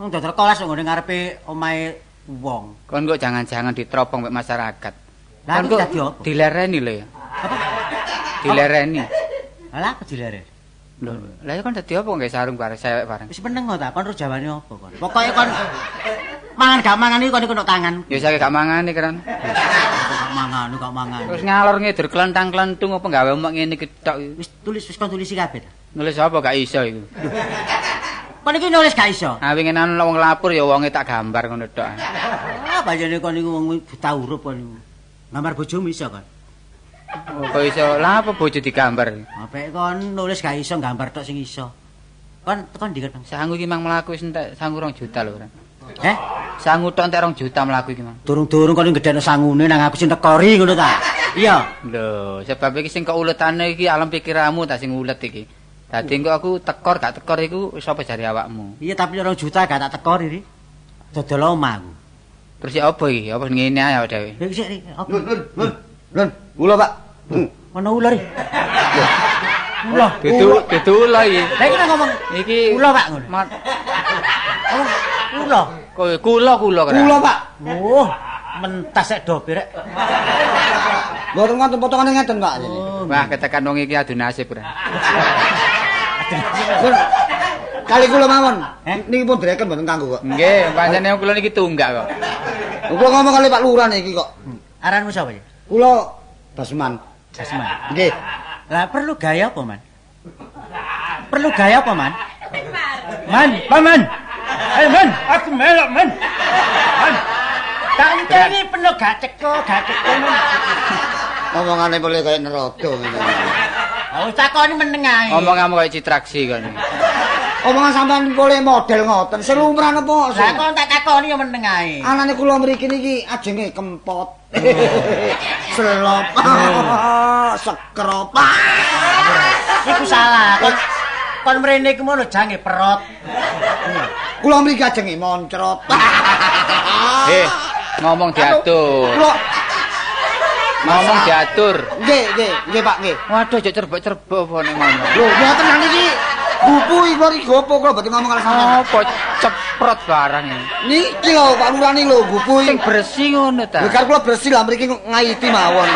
Wong dodol kolas nang ngarepe omahe wong. Kon kok jangan-jangan diteropong mek masyarakat. Lah kok dilereni lho ya. Apa? Dilereni. Lah apa dilere? Lho, lah ya kon dadi apa nggih sarung bareng sewek bareng. Wis meneng ta, kon ro jawane apa kon? Pokoke kon mangan gak mangan iki kon iku tangan. Ya saiki gak mangane kan. Gak mangan, gak mangan. Terus ngalor ngidur kelentang-kelentung apa gawe omong ngene iki. Wis tulis wis kon tulisi kabeh ta. Nulis apa gak iso iku. Kon iki nulis gak iso. Ah wingi wong lapor ya wonge tak gambar ngono tok. Ah, panjene kon niku wong buta huruf kon niku. Gambar bojomu iso kon. Kok iso lah apa bojo digambar. Apik kon nulis gak iso gambar tok sing iso. Kon tekan ndi kan? Sangu iki mang mlaku wis entek sangu 2 juta lho. Ran. Eh, Sangu tok entek 2 juta mlaku iki mang. durung-durung kon gedhekno sangune nang aku sing tekori ngono ta. Iya. Lho, sebab iki sing kok uletane iki alam pikiranmu ta sing ulet iki. Dadi engko aku tekor gak tekor iku sapa jari awakmu. Iya tapi 2 juta gak tak tekori ri. Dodol omah aku. Terus ya apa iki? Apa ngene ae awake dhewe. Sik ri. Apa? Kula Pak. Hmm. Ono ular ri. Ulah. Dudu dudu ulo iki. Lah iki ngomong Iki Ulo, Pak, ngono. Oh, ulah. Kowe kula kula kira. Kula Pak. Oh, mentas sek dobe rek. Mboten ngoten potongane ngeten Pak. Oh, Wah, ketekan wong iki adu nasib. Lun. Kali kula mawon. Eh? Niki pun direken mboten kanggo kok. Nggih, pancene kula niki tunggak kok. Kula ngomong kali Pak Lurah niki kok. aranmu sapa ya? Kula Basman. Jasman. Nggih. Lah perlu gaya apa, Man? Perlu gaya apa, Man? Man, paman. Eh, Man, aku melok, Man. Man. Tak enteni penuh gak ceko, gak ceko. Man. Omongane boleh kaya nerodo ngene. Lah wis takoni meneng ae. Omonganmu kaya citraksi kon. Omongan sampean boleh model ngoten. Selumrah napa? Lah kok tak takoni yo meneng ae. Anane kula mriki niki ajenge kempot. Selop. Sekrop. Iku salah. Kon mrene iku ngono jange perot. Kula mriki ajenge moncrot. Eh, ngomong diatur. Ngomong diatur. nggih, nggih, nggih Pak, nggih. Waduh, cek cerbok-cerbok apa ning ngomong. Lho, mboten nang niki. Buku iki kok gopo kula mboten ngomong karo sampean. Apa ceprot barang ini? Niki lho Pak Lurah niki lho buku Sing iki. bersih ngono ta. Karo kula bersih lah mriki ngaiti mawon.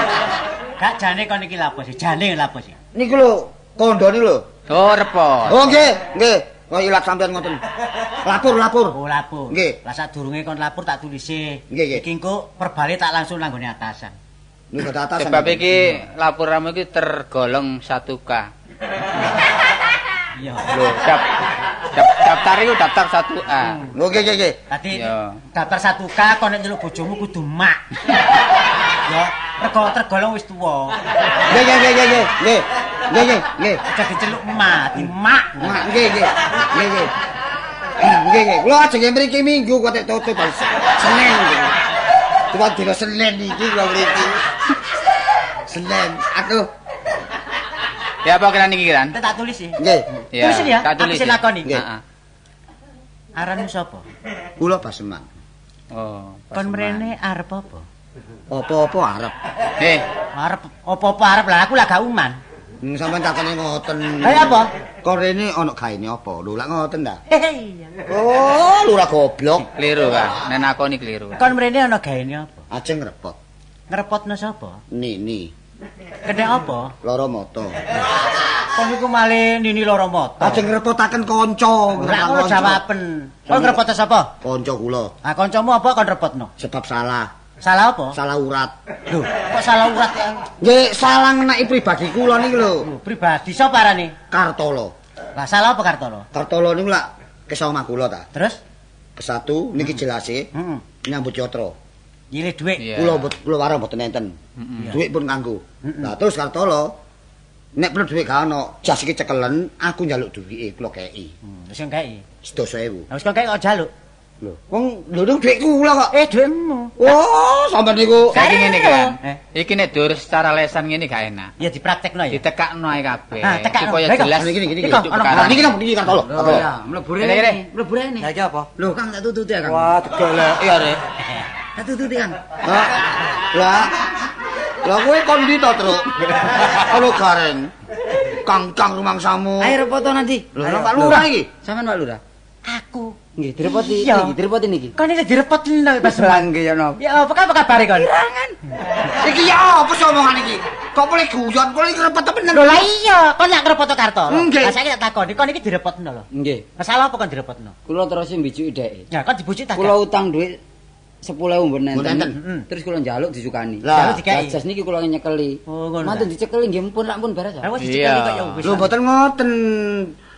Gak jane kon iki lapo sih? Jane lapo sih? Niku lho kondone lho. Oh, repot. Oh nggih, nggih. Kok ilat sampean ngoten. Lapor, lapor. Oh lapor. Nggih. Lah sadurunge kon lapor tak tulisi. Nggih, nggih. Iki engko perbali tak langsung nanggone atasan. Niku kata atasan. Sebab iki laporanmu iki tergolong 1K. Iya. Lho, dap, dap, daftar itu daftar 1A. Oh nggih, nggih, nggih. Tadi Iya. daftar 1K kon nek nyeluk bojomu kudu mak. ya, rego tergolong wis tuwa. Nggih, nggih, nggih, nggih, nggih. Nggih, nggih, nggih, nggih. Aja diceluk emak, di mak. Mak, nggih, nggih. Nggih, nggih. Nggih, nggih. Kula ajenge mriki Minggu kok tek tutup Senin. Cuma dina Senin iki kula mriki. Senin. Aduh. Ya apa kira niki kan? Tak tulis sih. Nggih. Ya, Tulisin ya, tak tulis aku lakoni. Heeh. Aranmu sapa? Kula Baseman. Oh. Kon mrene arep apa? Apa-apa arep. Eh, Arep apa-apa arep lah aku lah gak uman. Hmm, sampean takone ngoten. Lah apa? Kok rene ana gaene apa? Lho lak ngoten ta. Hei. Oh, lurah goblok. keliru kan. Nek nakoni keliru. Kon mrene ana gaene apa? Ajeng repot. Ngrepotno sapa? Nini, Kene apa? lara mata. Kon iku male nini loro mata. Ajeng ngrepotaken kanca. Ora ngono jawaben. Kon ngrepotno sapa? Kanca kula. Ah kancamu apa kon repotno? Sebab salah. Salah apa? Salah urat. Lho, kok salah urat ya? Nggih, salah ngenaki pribadi kula niki lho. Lho, pribadi sapa arane? Kartolo. Lah salah apa Kartolo? Kartolo niku lak kesah omah kula ta. Terus? Kesatu niki jelase Heeh. nyambut yatra. Nyilih dhuwit. Kula kula warung mboten enten. Duit pun kanggo. Lah terus Kartolo nek perlu duit gak ono, jas iki cekelen, aku njaluk duwike kula kei. Hmm, Wis kei. 100.000. Lah wis kei kok jaluk. Lho, wong lho niku duit kula kok. Eh, dhuwitmu. Oh, sampean niku Saiki ngene iki kan. Eh. Iki nek dur secara lesan ngene gak enak. Ya dipraktekno ya. Ditekakno ae kabeh Ah, supaya jelas. Ono. perkara. Nah, niki niki Kartolo? Kartolo. mlebu Kene, kene. Mlebu rene. Lah iki apa? Lho, Kang tak tututi ya, Kang. Wah, digelek ya, Rek. Tak tututi kan. Lah. Lah. Kowe kon ndi to, Truk? Halo Gareng. Kang-kang rumangsamu. Ayo repoto nanti. Lho, nang Pak Lurah iki. Sampean Pak Lurah. Aku. Nggih, direpoti niki, direpoti niki. Kon iki direpotno Mas. Nggih ya napa. Ya apa apa kabare kon? Iki ya apa omongan iki? Kok boleh guyon, kok iki repot temen. Lho lah iya, kon lak ngrepoto Kartolo. Nggih. Lah saiki tak takoni, kon iki direpotno lho. Nggih. Masalah apa kon direpotno? Kula terus mbijuki dhek. Ya kon dibujuk tak. Kula utang dhuwit 10.000 mbon Mbon nenten. nenten. Terus kula njaluk disukani. Lah, jas niki kula nyekeli. Oh, ngono. Mantun dicekeli nggih mpun lak pun beres. Ya. Iya. Lho mboten ngoten.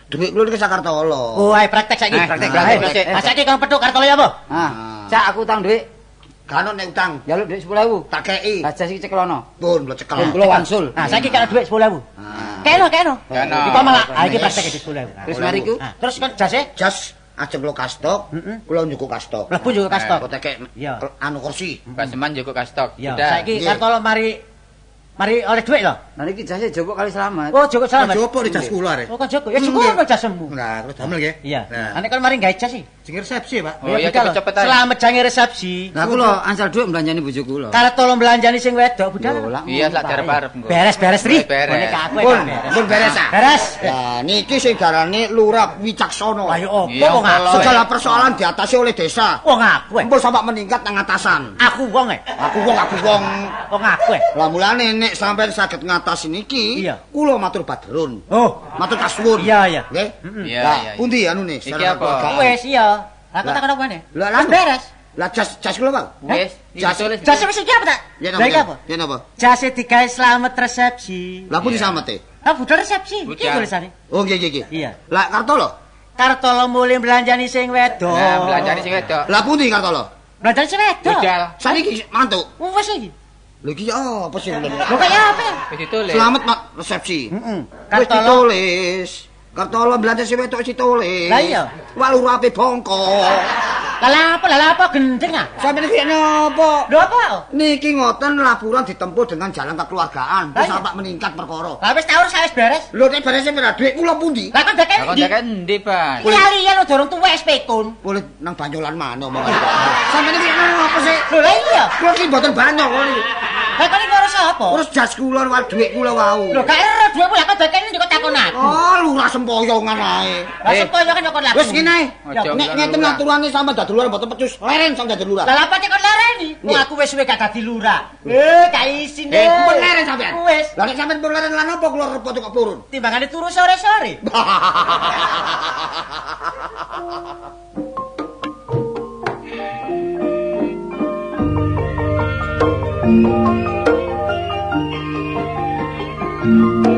Duit kula iki Sakartolo. Oh, ayo praktek saiki. Eh, Praktek. praktek, Ayo. praktek. Ah, saiki kon petuk Kartolo ya apa? Ah, cak aku utang dhuwit Kan nek utang njaluk dhuwit 10.000. tak kei. Lah jas iki cekelono. Pun lo cekel. Pun kula wangsul. Ah, saiki kana dhuwit 10.000. Ah. Keno, keno. Keno. Iki malah, ah iki praktek iki 10.000. Terus mari ku Ah, terus kon jase Jas ajeng lo kastok, kula nyukup kastok. mlebu juga kastok. Kok tekek anu kursi. Paseman juga kastok. Ya, Udah. saiki. Kartolo mari mari oleh dhuwit lho. Nah niki jase joko kali selamat. Oh, cukup selamat. Jopo di jas kula, Rek. Oh, kan cukup. Ya cukup kok jasemu. Nah, terus damel nggih. Iya. Nah, Ane kon mari gawe jas sih. Sing resepsi, Pak. Oh iya budal. cepet-cepet ae. Selamat jange resepsi. Nah kula ansal dhuwit mbelanjani bojo kula. Kalau tolong belanjani sing wedok, budal. lak Iya, sak engko. Beres-beres tri. Beres. Ke aku ya, Pun, beres. pun beres ah. Beres. Nah, niki sing darane lurah wicaksana. Ayo opo wong Segala persoalan diatasi oleh desa. Wong aku. eh. Empun sampai meningkat nang atasan. Aku wong eh. Aku wong aku wong. Wong aku eh. Lah mulane nek sampean saged ngatasi niki, Iya. kula matur badrun. Oh, Matur kasuwun. Iya, iya. Nggih? Iya, iya, iya. pundi anune? Iki secara apa? wes iya. Aku Lah. tak apa nih? Lah, lah. beres. Lah jas jas kula, Bang. Wes, Jas-. Jas wis iki apa tak? Ya Lah iki apa? Ya napa? Jas digawe selamat resepsi. Lah Iya. samete? Ah, budal resepsi. Iki Budal. tulisane. Oh nggih nggih nggih. Iya. Lah Kartolo? Kartolo mulai belanjani sing wedok. Nah, belanjani sing wedok. Lah pundi Kartolo? Belanjani sing wedok. Budal. Saniki mantuk. Oh, wis iki. Lho iki apa sih? Lho kaya apa? Wis ditulis. Selamat Mak resepsi. Heeh. Wis Kartolo ditulis. Kertolo belanja si wetok si tole. Lah iya. Walu rapi bongkok. Lah apa lah apa gendeng ah? Sampe iki napa? Lho apa? Niki ngoten laporan ditempuh dengan jalan kekeluargaan. Iya. sampai meningkat perkara. Lah wis taur wis beres. Lho nek barese pira dhuwit kula pundi? Lah kok dekek Lah kok ndi? dekek endi, Ban? Lali-lali lo dorong tuwa wis pekun. Boleh nang banyolan mana omongan. Sampe niki napa sih? Lho lah iya. Kula iki mboten banyak kok niki. Lah kok iki karo sapa? Terus jas kula wal dhuwit kula wau. Lho gak ero dhuwitmu lah kok ndi kok takon aku. Oh, lurah sempoyongan ae. Lah sepoyo kan kok laku. Wis ngene. Nek ngeten aturane sampe dadi lurah mboten pecus, leren sang dadi lurah. Lah lapa kok lereni? Wong aku wis suwe eh, gak dadi lurah. Eh, ka isi ne. Eh, kuwi leren sampean. Wis. Lah nek sampean leren lan apa kula repot kok purun? Timbangane turu sore-sore. thank you